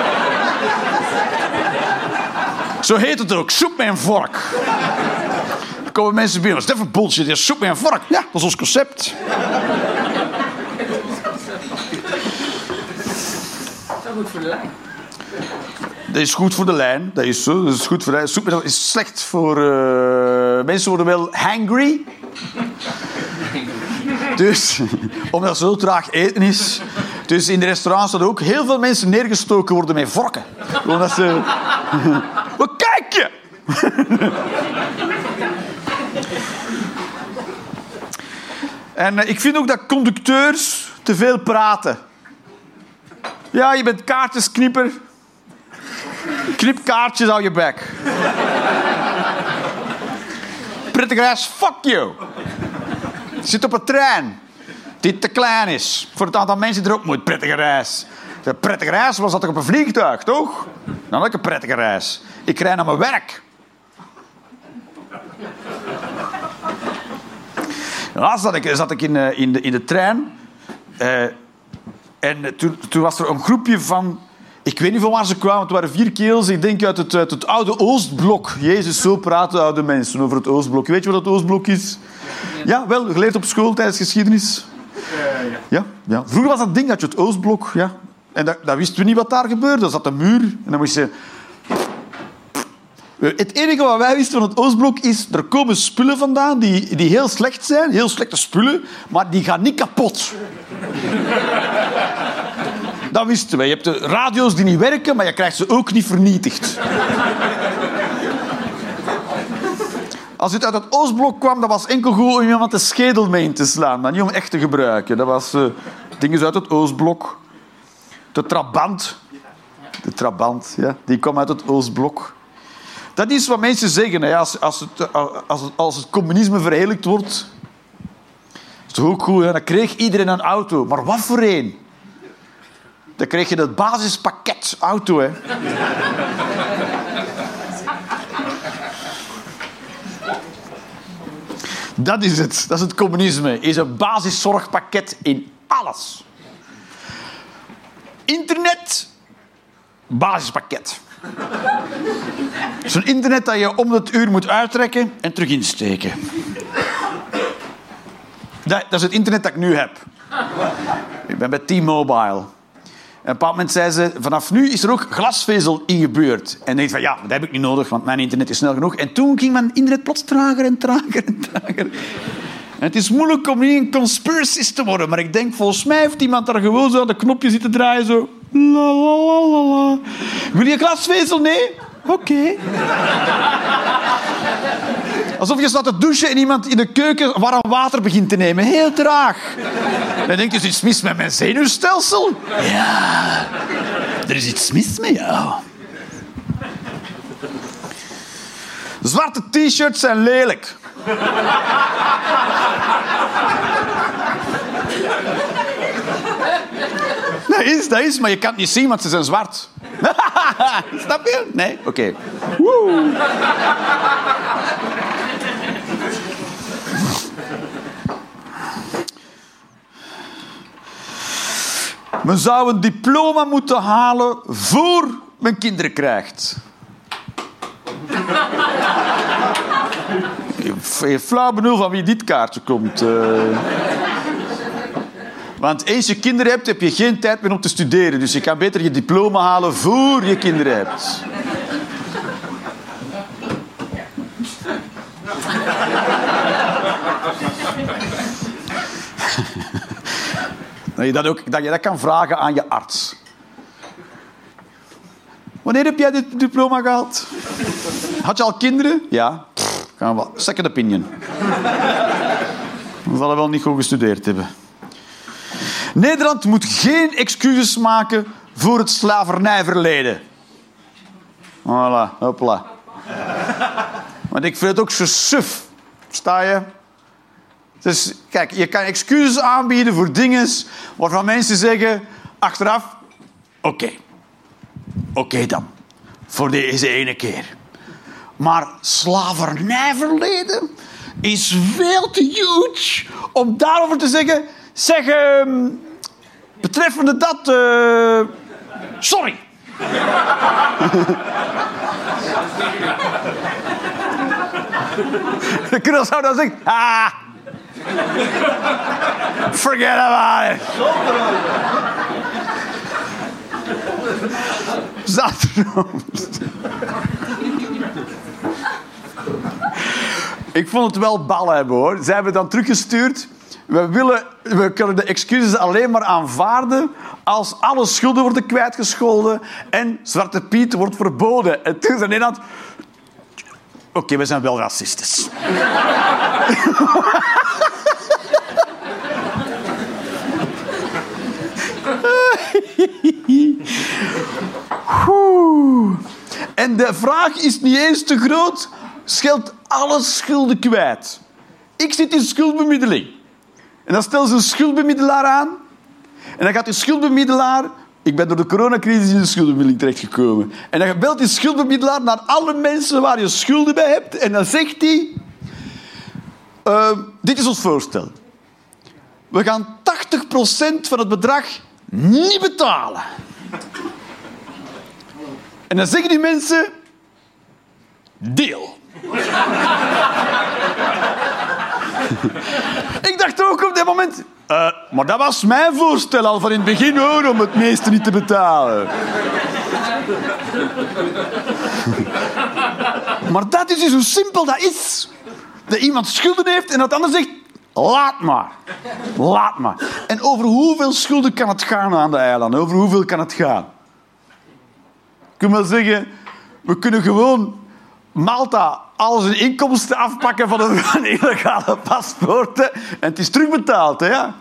Zo heet het ook. Soep met een vork. Dan komen mensen binnen. Wat is dat voor bullshit? Ja, soep met een vork. Ja, dat is ons concept. Dat is goed voor de lijn. Dat is goed voor de lijn. Dat is zo. Dat is goed voor de lijn. Soep met- is slecht voor... eh, mensen worden wel hangry. Dus, omdat het zo traag eten is. Dus in de restaurants zouden ook heel veel mensen neergestoken worden met vorken. Omdat ze... Wat kijk je? En eh, ik vind ook dat conducteurs te veel praten. Ja, je bent kaartjesknipper. Knip kaartjes aan je bek. Prettige reis, fuck you. Zit op een trein die te klein is voor het aantal mensen die er ook moet. Prettige reis. De prettige reis was dat toch op een vliegtuig, toch? Dan had ik een prettige reis. Ik rijd naar mijn werk. Laatst zat ik, zat ik in, eh, in, de, in de trein. eh, en toen, toen was er een groepje van... Ik weet niet van waar ze kwamen. Het waren vier kerels. Ik denk uit het, uit het oude Oostblok. Jezus, zo praten oude mensen over het Oostblok. Weet je wat het Oostblok is? Ja, wel. Geleerd op school tijdens geschiedenis. Ja, ja. Vroeger was dat ding dat je het Oostblok... Ja. En dat, dat wisten we niet wat daar gebeurde. Er zat een muur. En dan moest je... Het enige wat wij wisten van het Oostblok is... Er komen spullen vandaan die, die heel slecht zijn. Heel slechte spullen. Maar die gaan niet kapot. Dat wisten wij. Je hebt de radio's die niet werken, maar je krijgt ze ook niet vernietigd. Als het uit het Oostblok kwam, dat was enkel goed om iemand de schedel mee in te slaan, maar niet om echt te gebruiken. Dat was eh, dingen uit het Oostblok. De Trabant. De Trabant, ja, die kwam uit het Oostblok. Dat is wat mensen zeggen. Hè. Als, als, het, als, als het communisme verheerlijkt wordt, is het ook goed. Hè. Dan kreeg iedereen een auto. Maar wat voor een? Dan kreeg je het basispakket auto. Hè. Dat is het. Dat is het communisme. Is een basiszorgpakket in alles. Internet, basispakket. Zo'n internet dat je om het uur moet uittrekken en terug insteken. Dat, is het internet dat ik nu heb. Ik ben bij T-Mobile. En op een moment zei ze, vanaf nu is er ook glasvezel ingebeurd. En je van, ja, dat heb ik niet nodig, want mijn internet is snel genoeg. En toen ging mijn internet plots trager en trager en trager. En het is moeilijk om niet een conspiracy te worden, maar ik denk, volgens mij heeft iemand daar gewoon zo de knopje zitten draaien, zo... La, la, la, la, la. Wil je glasvezel? Nee? Oké. Alsof je staat te douchen en iemand in de keuken warm water begint te nemen. Heel traag. Dan denk je, is iets mis met mijn zenuwstelsel? Ja, er is iets mis met jou. Zwarte t-shirts zijn lelijk. Dat is, dat is, maar je kan het niet zien, want ze zijn zwart. Snap je? Nee? Oké. Woe. Men zou een diploma moeten halen voor men kinderen krijgt. Je flauw benul van wie dit kaartje komt. eh. Want eens je kinderen hebt, heb je geen tijd meer om te studeren. Dus je kan beter je diploma halen voor je kinderen hebt. Dat je dat, ook, dat je dat kan vragen aan je arts. Wanneer heb jij dit diploma gehaald? Had je al kinderen? Ja. Gaan we. Second opinion. We zullen wel niet goed gestudeerd hebben. Nederland moet geen excuses maken voor het slavernijverleden. Voilà, hopla. Want ik vind het ook zo suf. Sta je? Dus kijk, je kan excuses aanbieden voor dingen waarvan mensen zeggen achteraf: oké, oké dan, voor deze ene keer. Maar slavernijverleden is veel te huge om daarover te zeggen: zeg, ehm, betreffende dat, eh, sorry. De knul zou dan zeggen: ah, forget about it. Zaterdag. Ik vond het wel ballen hebben hoor. Zij hebben dan teruggestuurd. We, willen, we kunnen de excuses alleen maar aanvaarden als alle schulden worden kwijtgescholden en Zwarte Piet wordt verboden. En toen zei Nederland... Oké, we zijn wel racistisch. En de vraag is niet eens te groot. Scheld alle schulden kwijt. Ik zit in schuldbemiddeling. En dan stelt ze een schuldbemiddelaar aan. En dan gaat die schuldbemiddelaar... Ik ben door de coronacrisis in de schuldbemiddeling terechtgekomen. En dan belt die schuldbemiddelaar naar alle mensen waar je schulden bij hebt. En dan zegt hij... "Eh, dit is ons voorstel. We gaan 80% van het bedrag niet betalen. En dan zeggen die mensen... Deal. Ik dacht ook op dat moment... "Eh, maar dat was mijn voorstel al van in het begin hoor, om het meeste niet te betalen. maar dat is dus hoe simpel dat is. Dat iemand schulden heeft en dat ander zegt... Laat maar. Laat maar. En over hoeveel schulden kan het gaan aan de eilanden? Over hoeveel kan het gaan? Ik kan wel zeggen, we kunnen gewoon Malta al zijn inkomsten afpakken van de van illegale paspoorten en het is terugbetaald, hè? Ja.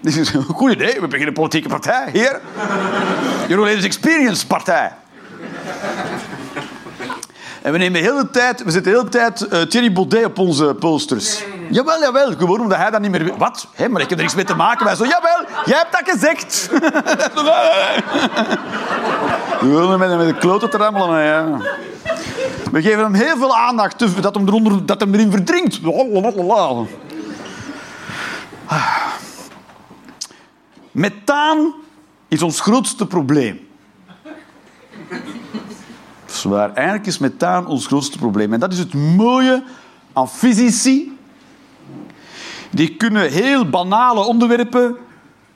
Dit is een goed idee. We beginnen een politieke partij hier. Euroleaders Experience Partij. En we nemen de hele tijd, we zetten de hele tijd eh, Thierry Baudet op onze posters. Jawel, jawel. Gewoon omdat hij dat niet meer... Wat? Hé, maar ik heb er niks mee te maken. Wij zo, jawel, jij hebt dat gezegd. We willen met, de kloten te Ja. We geven hem heel veel aandacht, te- dat hem, eronder, dat hem erin verdrinkt. Methaan is ons grootste probleem. Is waar. Eigenlijk is methaan ons grootste probleem. En dat is het mooie aan fysici. Die kunnen heel banale onderwerpen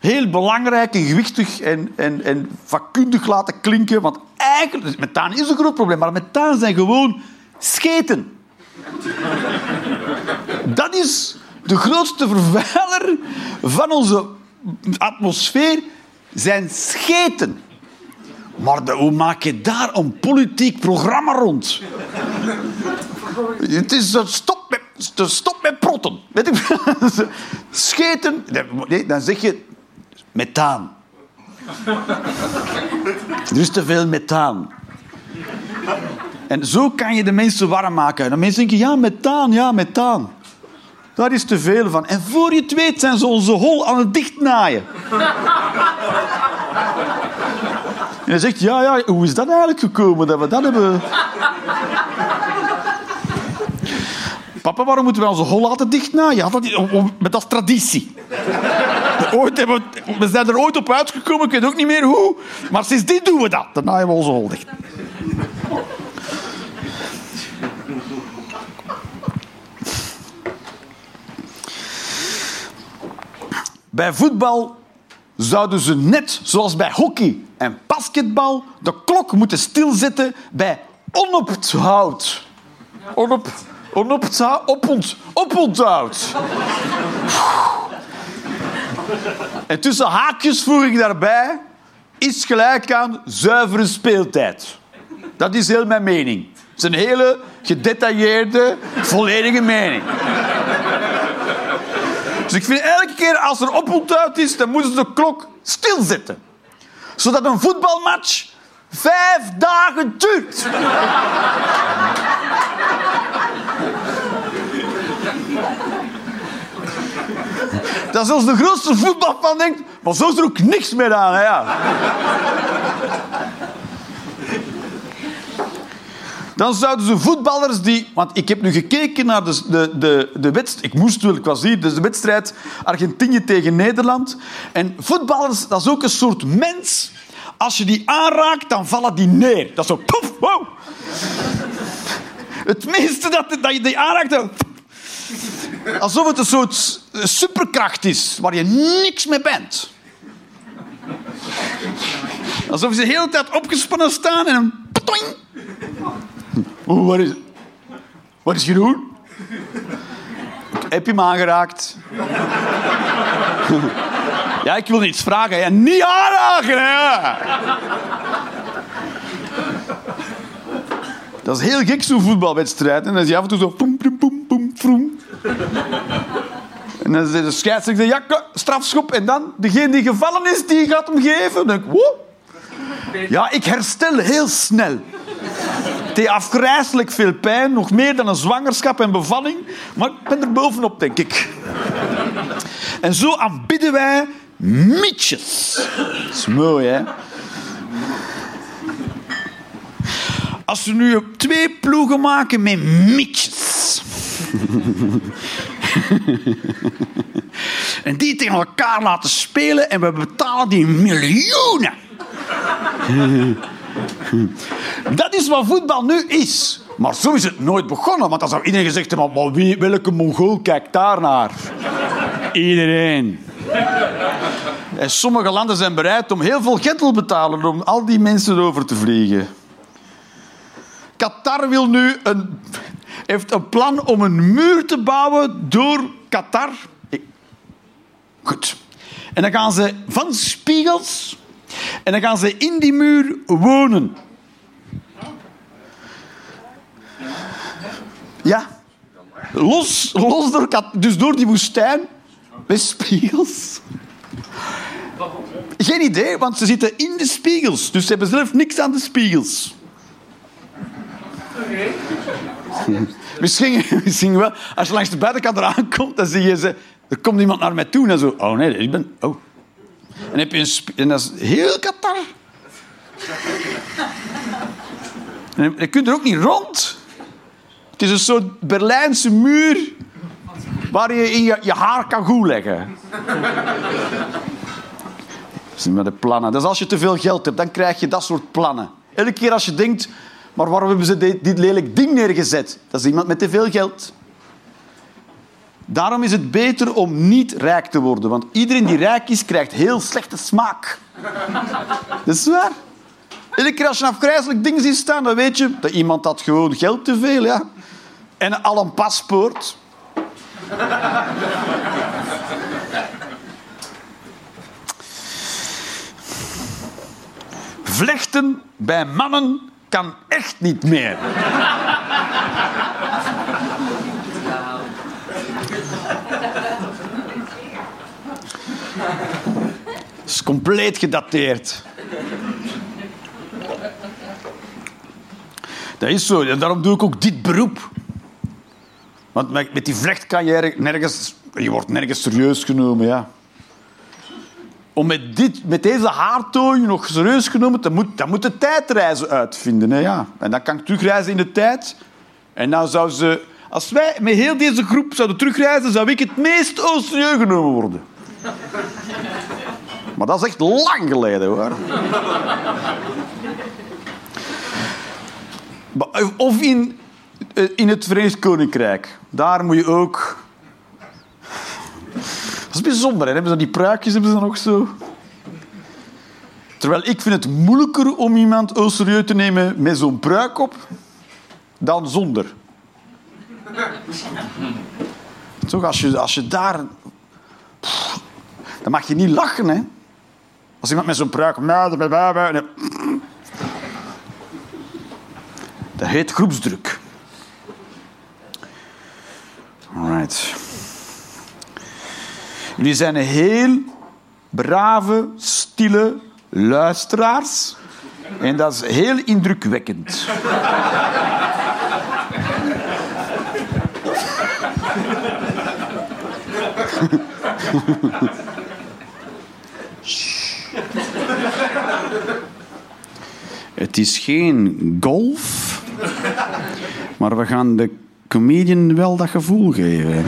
heel belangrijk en gewichtig en, en, en vakkundig laten klinken. Want eigenlijk, methaan is een groot probleem, maar methaan zijn gewoon scheten. Dat is de grootste vervuiler van onze atmosfeer, zijn scheten. Maar de- hoe maak je daar een politiek programma rond? Het is een stop met, stop met protten. Scheten. Nee, dan zeg je methaan. Er is te veel methaan. En zo kan je de mensen warm maken. En de mensen denken, ja, methaan, ja, methaan. Daar is te veel van. En voor je het weet zijn ze onze hol aan het dichtnaaien. En hij zegt, ja, ja, hoe is dat eigenlijk gekomen dat we dat hebben... Papa, waarom moeten we onze hol laten dichtnaaien? Ja, dat, maar dat traditie. Ooit hebben we, zijn er ooit op uitgekomen, ik weet ook niet meer hoe. Maar sindsdien doen we dat. Dan naaien we onze hol dicht. Bij voetbal zouden ze net zoals bij hockey en basketbal de klok moeten stilzetten bij ononthoud. Onop, ononthoud, opont, oponthoud. En tussen haakjes voeg ik daarbij... is gelijk aan zuivere speeltijd. Dat is heel mijn mening. Het is een hele gedetailleerde, volledige mening. Dus ik vind elke keer als er oponthoud is, dan moeten ze de klok stilzetten. Zodat een voetbalmatch vijf dagen duurt. Dat zelfs de grootste voetbalfan denkt, maar zo is er ook niks meer aan. Hè, ja. Dan zouden ze voetballers die... Want ik heb nu gekeken naar de, de, de, de wedstrijd... Ik moest wel, ik. Dus de wedstrijd Argentinië tegen Nederland. En voetballers, dat is ook een soort mens. Als je die aanraakt, dan vallen die neer. Dat is zo... Poef, wow. Het meeste dat, dat je die aanraakt... Dan, alsof het een soort superkracht is, waar je niks mee bent. Alsof ze de hele tijd opgespannen staan en een... Oeh, wat is... Wat is Jeroen? Heb je hem aangeraakt? Ja, ik wil iets vragen. Ja, niet aanraken, hè. Dat is heel gek, zo'n voetbalwedstrijd. En dan is je af en toe zo... Poem, poem, poem, poem, vroem. En dan zegt de scheidsrechter... Ja, strafschop. En dan, degene die gevallen is, die gaat hem geven. Dan denk ik... Wow. Ja, ik herstel heel snel. Het heeft afgrijzelijk veel pijn, nog meer dan een zwangerschap en bevalling. Maar ik ben er bovenop, denk ik. En zo aanbidden wij mietjes. Dat is mooi, hè? Als we nu twee ploegen maken met mietjes. En die tegen elkaar laten spelen en we betalen die miljoenen. Dat is wat voetbal nu is. Maar zo is het nooit begonnen, want dan zou iedereen gezegd hebben: maar wie, welke Mongool kijkt daar naar? Iedereen. En sommige landen zijn bereid om heel veel geld te betalen om al die mensen over te vliegen. Qatar wil nu een, heeft een plan om een muur te bouwen door Qatar. Goed. En dan gaan ze van spiegels en dan gaan ze in die muur wonen. Ja. Los, los door, dus door die woestijn met spiegels. Geen idee, want ze zitten in de spiegels. Dus ze hebben zelf niks aan de spiegels. Misschien, wel. Als je langs de buitenkant eraan komt, dan zie je ze... Er komt iemand naar mij toe en zo... Oh nee, ik ben... Oh. En, heb je een en dat is heel Qatar. En je kunt er ook niet rond. Het is een soort Berlijnse muur waar je in je, haar kan goed leggen. Dat maar de plannen. Dus als je te veel geld hebt, dan krijg je dat soort plannen. Elke keer als je denkt, maar waarom hebben ze dit, lelijk ding neergezet? Dat is iemand met te veel geld. Daarom is het beter om niet rijk te worden. Want iedereen die rijk is, krijgt heel slechte smaak. Dat is waar. Iedere keer als je een afgrijzelijk ding ziet staan, dan weet je dat iemand had gewoon geld te veel. Ja. En al een paspoort. Vlechten bij mannen kan echt niet meer. Het is compleet gedateerd. Dat is zo. En daarom doe ik ook dit beroep. Want met die vlecht kan je nergens... Je wordt nergens serieus genomen, ja. Om met, dit, met deze haartooi nog serieus genomen... Dan moet, dan moet de tijdreizen uitvinden, hè, ja. En dan kan ik terugreizen in de tijd. En dan zou ze... Als wij met heel deze groep zouden terugreizen... zou ik het meest serieus genomen worden. Maar dat is echt lang geleden, hoor. Of in, eh, in het Verenigd Koninkrijk. Daar moet je ook... Is bijzonder, hè? Hebben ze die pruikjes hebben ze nog zo... Terwijl ik vind het moeilijker om iemand serieus te nemen met zo'n pruik op dan zonder. Toch, als je, als je daar Dan mag je niet lachen, hè. Als iemand met zo'n pruik... Dat heet groepsdruk. Alright. Jullie zijn heel brave, stille luisteraars. En dat is heel indrukwekkend. Het is geen golf, maar we gaan de comedian wel dat gevoel geven.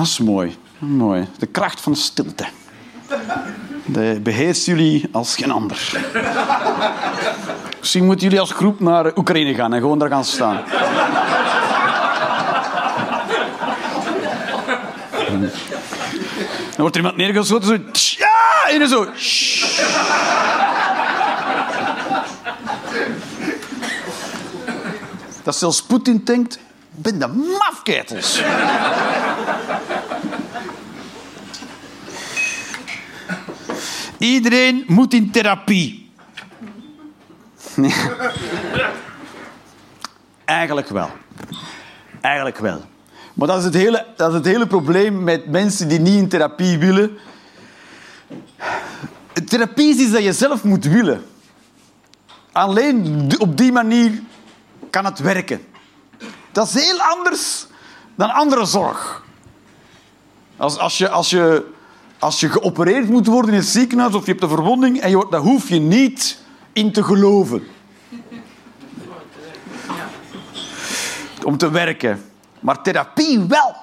Dat is mooi. mooi. De kracht van stilte. Dat beheerst jullie als geen ander. Misschien moeten jullie als groep naar Oekraïne gaan en gewoon daar gaan staan. Dan wordt er iemand neergeschoten zo... Ja! En zo... Dat zelfs Poetin denkt... Ben de mafketels. Iedereen moet in therapie. Eigenlijk wel. Eigenlijk wel. Maar dat is, het hele, dat is het hele probleem met mensen die niet in therapie willen. Therapie is iets dat je zelf moet willen. Alleen op die manier kan het werken. Dat is heel anders dan andere zorg. Als, als, je, als, je, als je geopereerd moet worden in het ziekenhuis of je hebt een verwonding, en je, wordt- daar hoef je niet in te geloven. Om te werken. Maar therapie wel.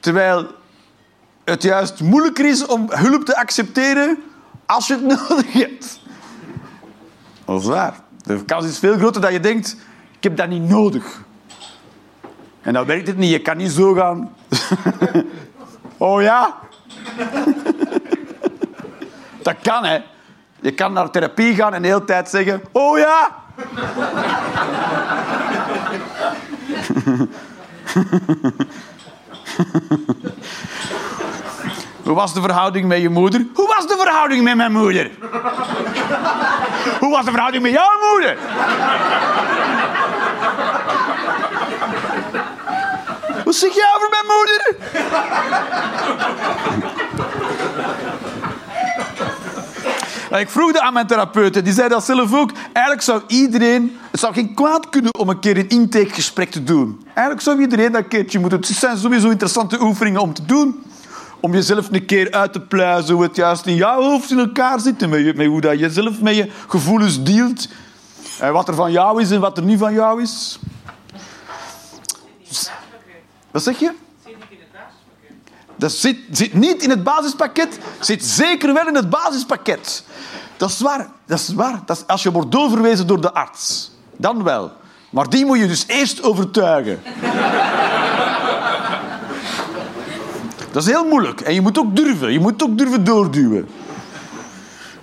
Terwijl het juist moeilijker is om hulp te accepteren als je het nodig hebt. Dat is waar. De kans is veel groter dat je denkt, ik heb dat niet nodig. En dan werkt het niet. Je kan niet zo gaan. oh ja? dat kan, hè. Je kan naar therapie gaan en de hele tijd zeggen, oh ja? Hoe was de verhouding met je moeder? Hoe was de verhouding met mijn moeder? Hoe was de verhouding met jouw moeder? Wat zeg jij over mijn moeder? En Ik vroeg dat aan mijn therapeut en die zei dat zelf ook. Eigenlijk zou iedereen... Het zou geen kwaad kunnen om een keer een intakegesprek te doen. Eigenlijk zou iedereen dat keertje moeten... Het zijn sowieso interessante oefeningen om te doen. Om jezelf een keer uit te pluizen hoe het juist in jouw hoofd in elkaar zit. Met, hoe dat je zelf met je gevoelens dealt. En wat er van jou is en wat er niet van jou is. Wat zeg je? Dat zit, zit niet in het basispakket, zit zeker wel in het basispakket. Dat is waar. Dat is waar. Dat als je wordt doorverwezen door de arts. Dan wel. Maar die moet je dus eerst overtuigen. Dat is heel moeilijk. En je moet ook durven. Je moet ook durven doorduwen.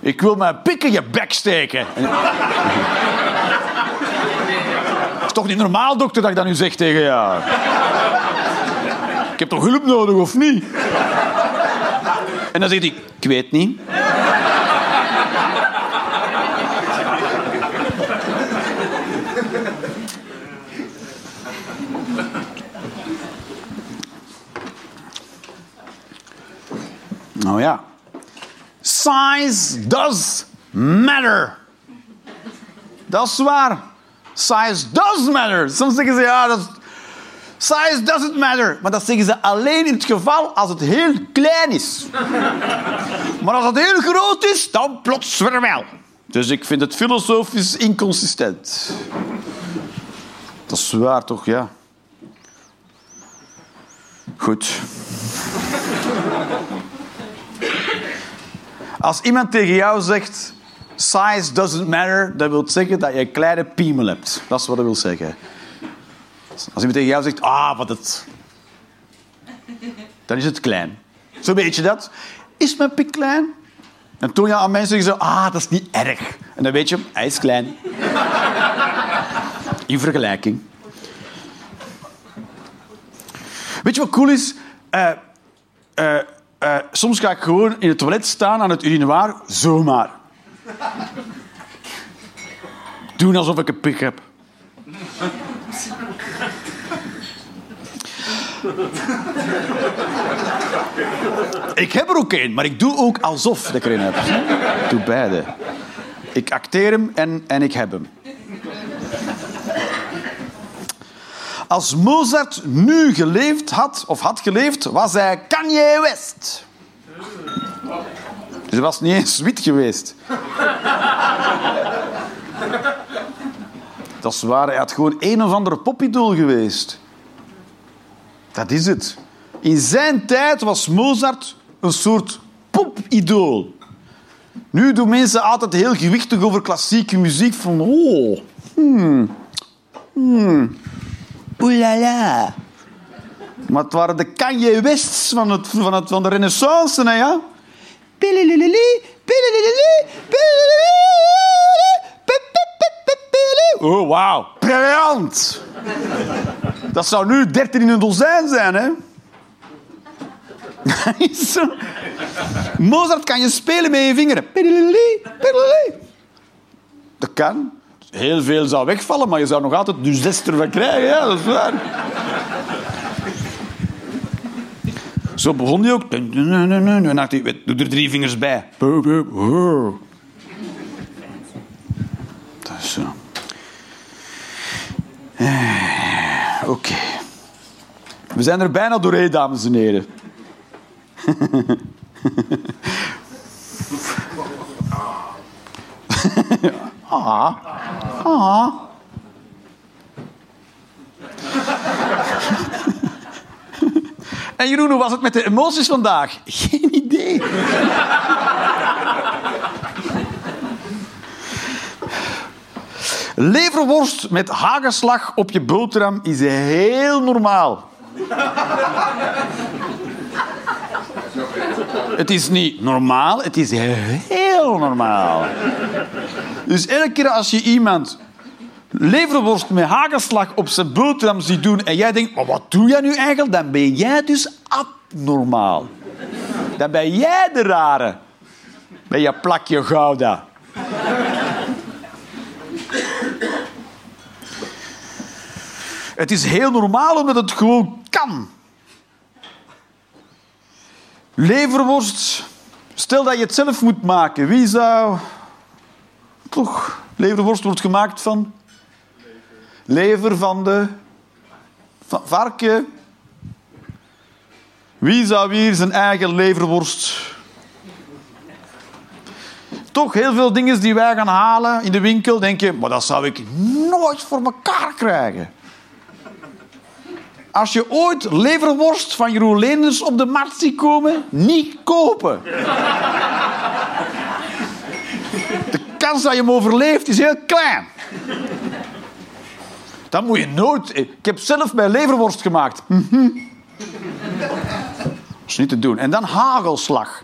Ik wil mijn pik in je bek steken. En- Dat is toch niet normaal, dokter, dat ik dat nu zeg tegen jou? Ik heb toch hulp nodig, of niet? En dan zegt hij, ik weet niet. Nou ja. Size does matter. Dat is waar. Size does matter. Soms zeggen ze, ja, dat Size doesn't matter. Maar dat zeggen ze alleen in het geval als het heel klein is. maar als het heel groot is, dan plots weer wel. Dus ik vind het filosofisch inconsistent. Dat is waar, toch? Ja. Goed. Als iemand tegen jou zegt... Size doesn't matter, dat wil zeggen dat je een kleine piemel hebt. Dat is wat dat wil zeggen. Als iemand tegen jou zegt, ah, wat het... Dan is het klein. Zo weet je dat. Is mijn pik klein? En toon je aan mensen zeggen, ah, dat is niet erg. En dan weet je, hij is klein. In vergelijking. Weet je wat cool is? Eh, eh, eh, soms ga ik gewoon in het toilet staan aan het urinoir, zomaar. Doen alsof ik een pik heb. Ik heb er ook één, maar ik doe ook alsof ik er een heb. Ik doe beide. Ik acteer hem en, en ik heb hem. Als Mozart nu geleefd had, of had geleefd, was hij Kanye West. Dus hij was niet eens wit geweest. Dat is waar, hij had gewoon een of andere popidool geweest. Dat is het. In zijn tijd was Mozart een soort popidool. Nu doen mensen altijd heel gewichtig over klassieke muziek. Van, oh, hmm, hmm, oelala. Maar het waren de Kanye Wests van, het, van, het, van de renaissance, hè, ja? Pilililili, pilililili. Oh, wauw. Briljant. Dat zou nu 13 in een dozijn zijn, hè? Zo. Mozart kan je spelen met je vingeren. Dat kan. Heel veel zou wegvallen, maar je zou nog altijd dus zes ervan krijgen. Ja, dat is waar. Zo begon hij ook. En dacht hij, doe er drie vingers bij. Dat is zo. Eh, Oké. We zijn er bijna doorheen, dames en heren. ah. Ah. En Jeroen, hoe was het met de emoties vandaag? Geen idee. Leverworst met hagelslag op je boterham is heel normaal. Het is niet normaal, het is heel normaal. Dus elke keer als je iemand leverworst met hagelslag op zijn boterham ziet doen en jij denkt, maar wat doe jij nu eigenlijk? Dan ben jij dus abnormaal. Dan ben jij de rare. Met je plakje gouda. Het is heel normaal omdat het gewoon kan. Leverworst. Stel dat je het zelf moet maken. Wie zou... Toch, leverworst wordt gemaakt van... Lever van de... Varken. Wie zou hier zijn eigen leverworst... Toch heel veel dingen die wij gaan halen in de winkel, denk je, maar dat zou ik nooit voor elkaar krijgen. Als je ooit leverworst van Jeroen Leenders op de markt ziet komen, niet kopen. Kans dat je hem overleeft is heel klein. Dat moet je nooit... Ik heb zelf mijn leverworst gemaakt. Mhm. Dat is niet te doen. En dan hagelslag.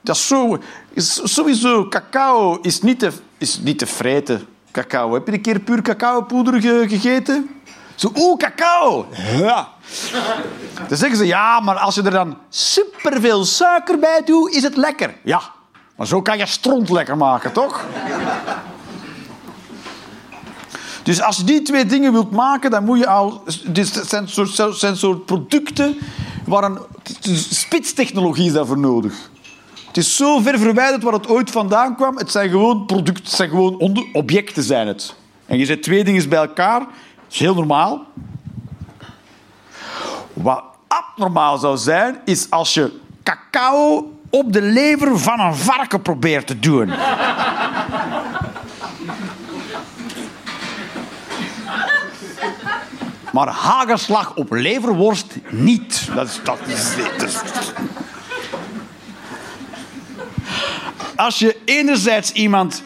Dat is zo... Is sowieso, cacao is niet te, is niet te vreten. Cacao. Heb je een keer puur cacaopoeder ge- gegeten? Zo, oeh, cacao. Ja. Dan zeggen ze, ja, maar als je er dan superveel suiker bij doet, is het lekker. Ja, maar zo kan je stront lekker maken, toch? Dus als je die twee dingen wilt maken, dan moet je al... Dit zijn soort, soort producten waar een spitstechnologie is daarvoor nodig. Het is zo ver verwijderd waar het ooit vandaan kwam. Het zijn gewoon producten, het zijn gewoon objecten zijn het. En je zet twee dingen bij elkaar, dat is heel normaal. Wat abnormaal zou zijn, is als je cacao op de lever van een varken probeert te doen. Maar hagelslag op leverworst niet. Dat is, dat is, dat is- Als je enerzijds iemand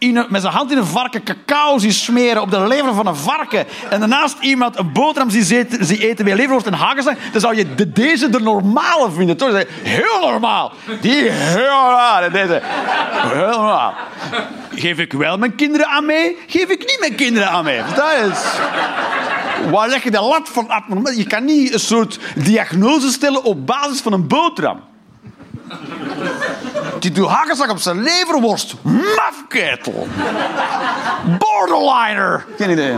in met zijn hand in een varken cacao zien smeren op de lever van een varken en daarnaast iemand een boterham zien eten, zien eten met leverworst en dan zou je de, deze de normale vinden. Toch? Heel normaal. Die heel normaal. Deze heel normaal. Geef ik wel mijn kinderen aan mee? Geef ik niet mijn kinderen aan mee? Dat is... Waar leg je de lat van? Je kan niet een soort diagnose stellen op basis van een boterham. Die doet hagelslag op zijn leverworst. Mafketel. Borderliner. Geen idee.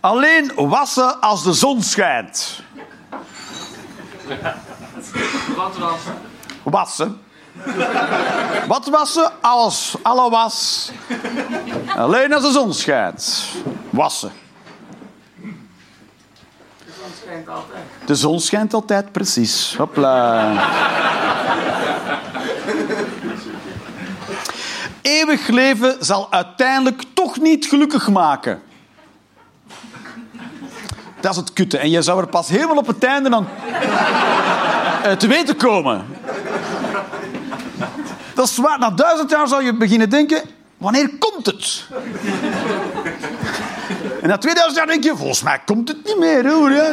Alleen wassen als de zon schijnt. Wat was? Wassen. Wat wassen? Alles. Alle was. Alleen als de zon schijnt. Wassen. De zon schijnt altijd. De zon schijnt altijd, precies. Hopla. Eeuwig leven zal uiteindelijk toch niet gelukkig maken. Dat is het kutte. En je zou er pas helemaal op het einde dan eh, te weten komen. Dat is waar. Na duizend jaar zou je beginnen denken... Wanneer komt het? En na 2000 jaar denk je... Volgens mij komt het niet meer, hoor. Ja.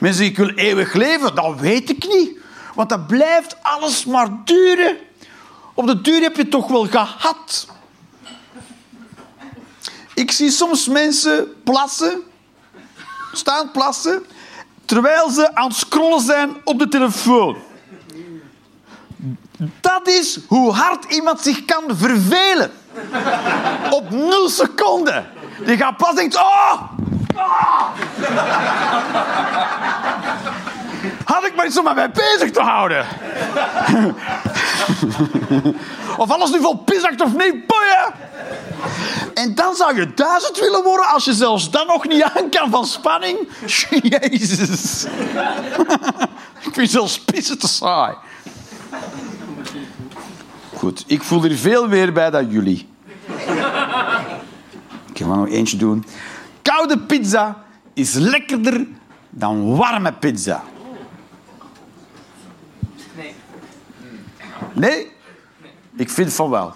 Mensen, ik wil eeuwig leven. Dat weet ik niet. Want dat blijft alles maar duren. Op de duur heb je het toch wel gehad. Ik zie soms mensen plassen, staan plassen, terwijl ze aan het scrollen zijn op de telefoon. Dat is hoe hard iemand zich kan vervelen. Op nul seconden. Die gaat plassen en denkt... Oh! Had ik maar iets om me mee bezig te houden. of alles nu vol piszakt of niet, boeien. En dan zou je duizend willen worden als je zelfs dan nog niet aan kan van spanning. Jezus. ik vind zelfs pissen te saai. Goed, ik voel er veel meer bij dan jullie. Ik ga nog eentje doen. Koude pizza is lekkerder dan warme pizza. Nee. Nee? Ik vind van wel.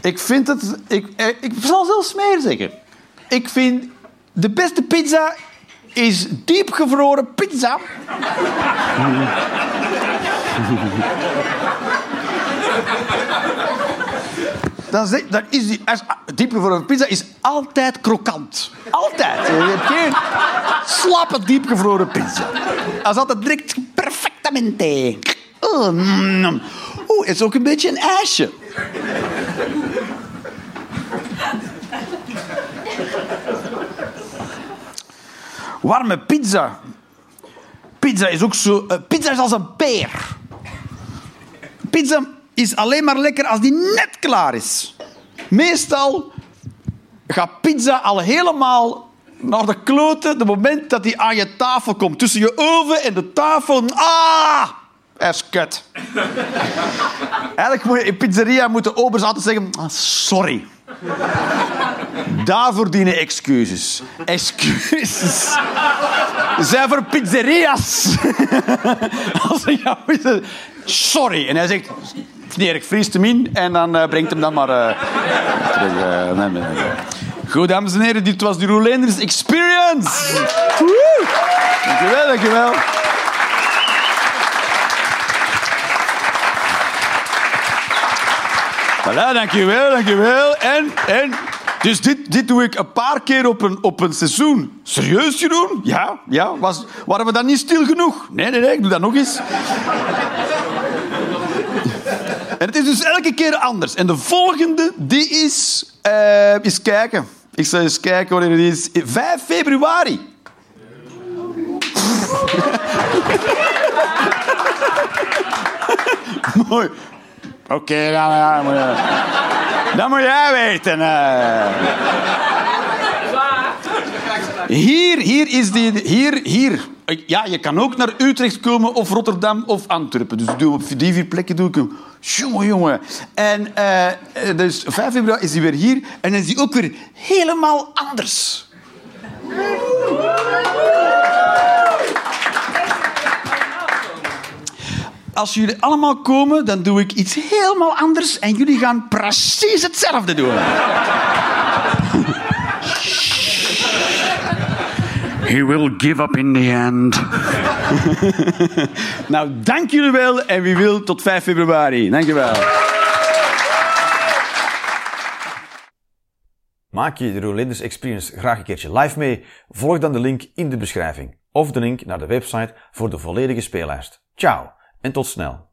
Ik vind het... Ik, eh, ik zal zelfs meer zeggen. Ik vind de beste pizza is diepgevroren pizza. Dan, is die als- diepgevroren pizza is altijd krokant. Altijd. Je hebt geen slappe diepgevroren pizza. Dat altijd direct perfectamente. Oh. Oeh, het is ook een beetje een ijsje. Warme pizza. Pizza is ook zo... eh, pizza is als een peer. Pizza is alleen maar lekker als die net klaar is. Meestal gaat pizza al helemaal naar de kloten het moment dat die aan je tafel komt. Tussen je oven en de tafel. Ah! Is kut. Eigenlijk moet je in pizzeria moeten obers altijd zeggen... "Ah, sorry. Daarvoor dienen excuses. Excuses zijn voor pizzeria's. Als hij jou is, sorry. En hij zegt, meneer, ik vriest hem in en dan eh, brengt hem dan maar eh, terug. eh, nee, nee, nee. Goed, dames en heren, dit was de Roelenders Experience. Dankjewel, dankjewel. Voilà, dankjewel, dankjewel. En, en, dus dit, dit doe ik een paar keer op een, op een seizoen. Serieus, Jeroen? Ja, ja. Was, waren we dan niet stil genoeg? Nee, nee, nee, ik doe dat nog eens. En het is dus elke keer anders. En de volgende, die is... eh eens kijken. Ik zal eens kijken wanneer het is. 5 februari. Mooi. Oké, dan, moet dat moet jij weten. eh. Hier, hier is die... Hier, hier. Ja, je kan ook naar Utrecht komen of Rotterdam of Antwerpen. Dus op die vier plekken doe ik hem. Jongen, jongen. En eh, eh, dus 5 februari is hij weer hier. En is hij ook weer helemaal anders. Als jullie allemaal komen, dan doe ik iets helemaal anders en jullie gaan precies hetzelfde doen. He will give up in the end. nou, dank jullie wel en wie wil tot 5 februari. Dank je wel. Maak je de Rolanders Experience graag een keertje live mee? Volg dan de link in de beschrijving of de link naar de website voor de volledige speellijst. Ciao en tot snel.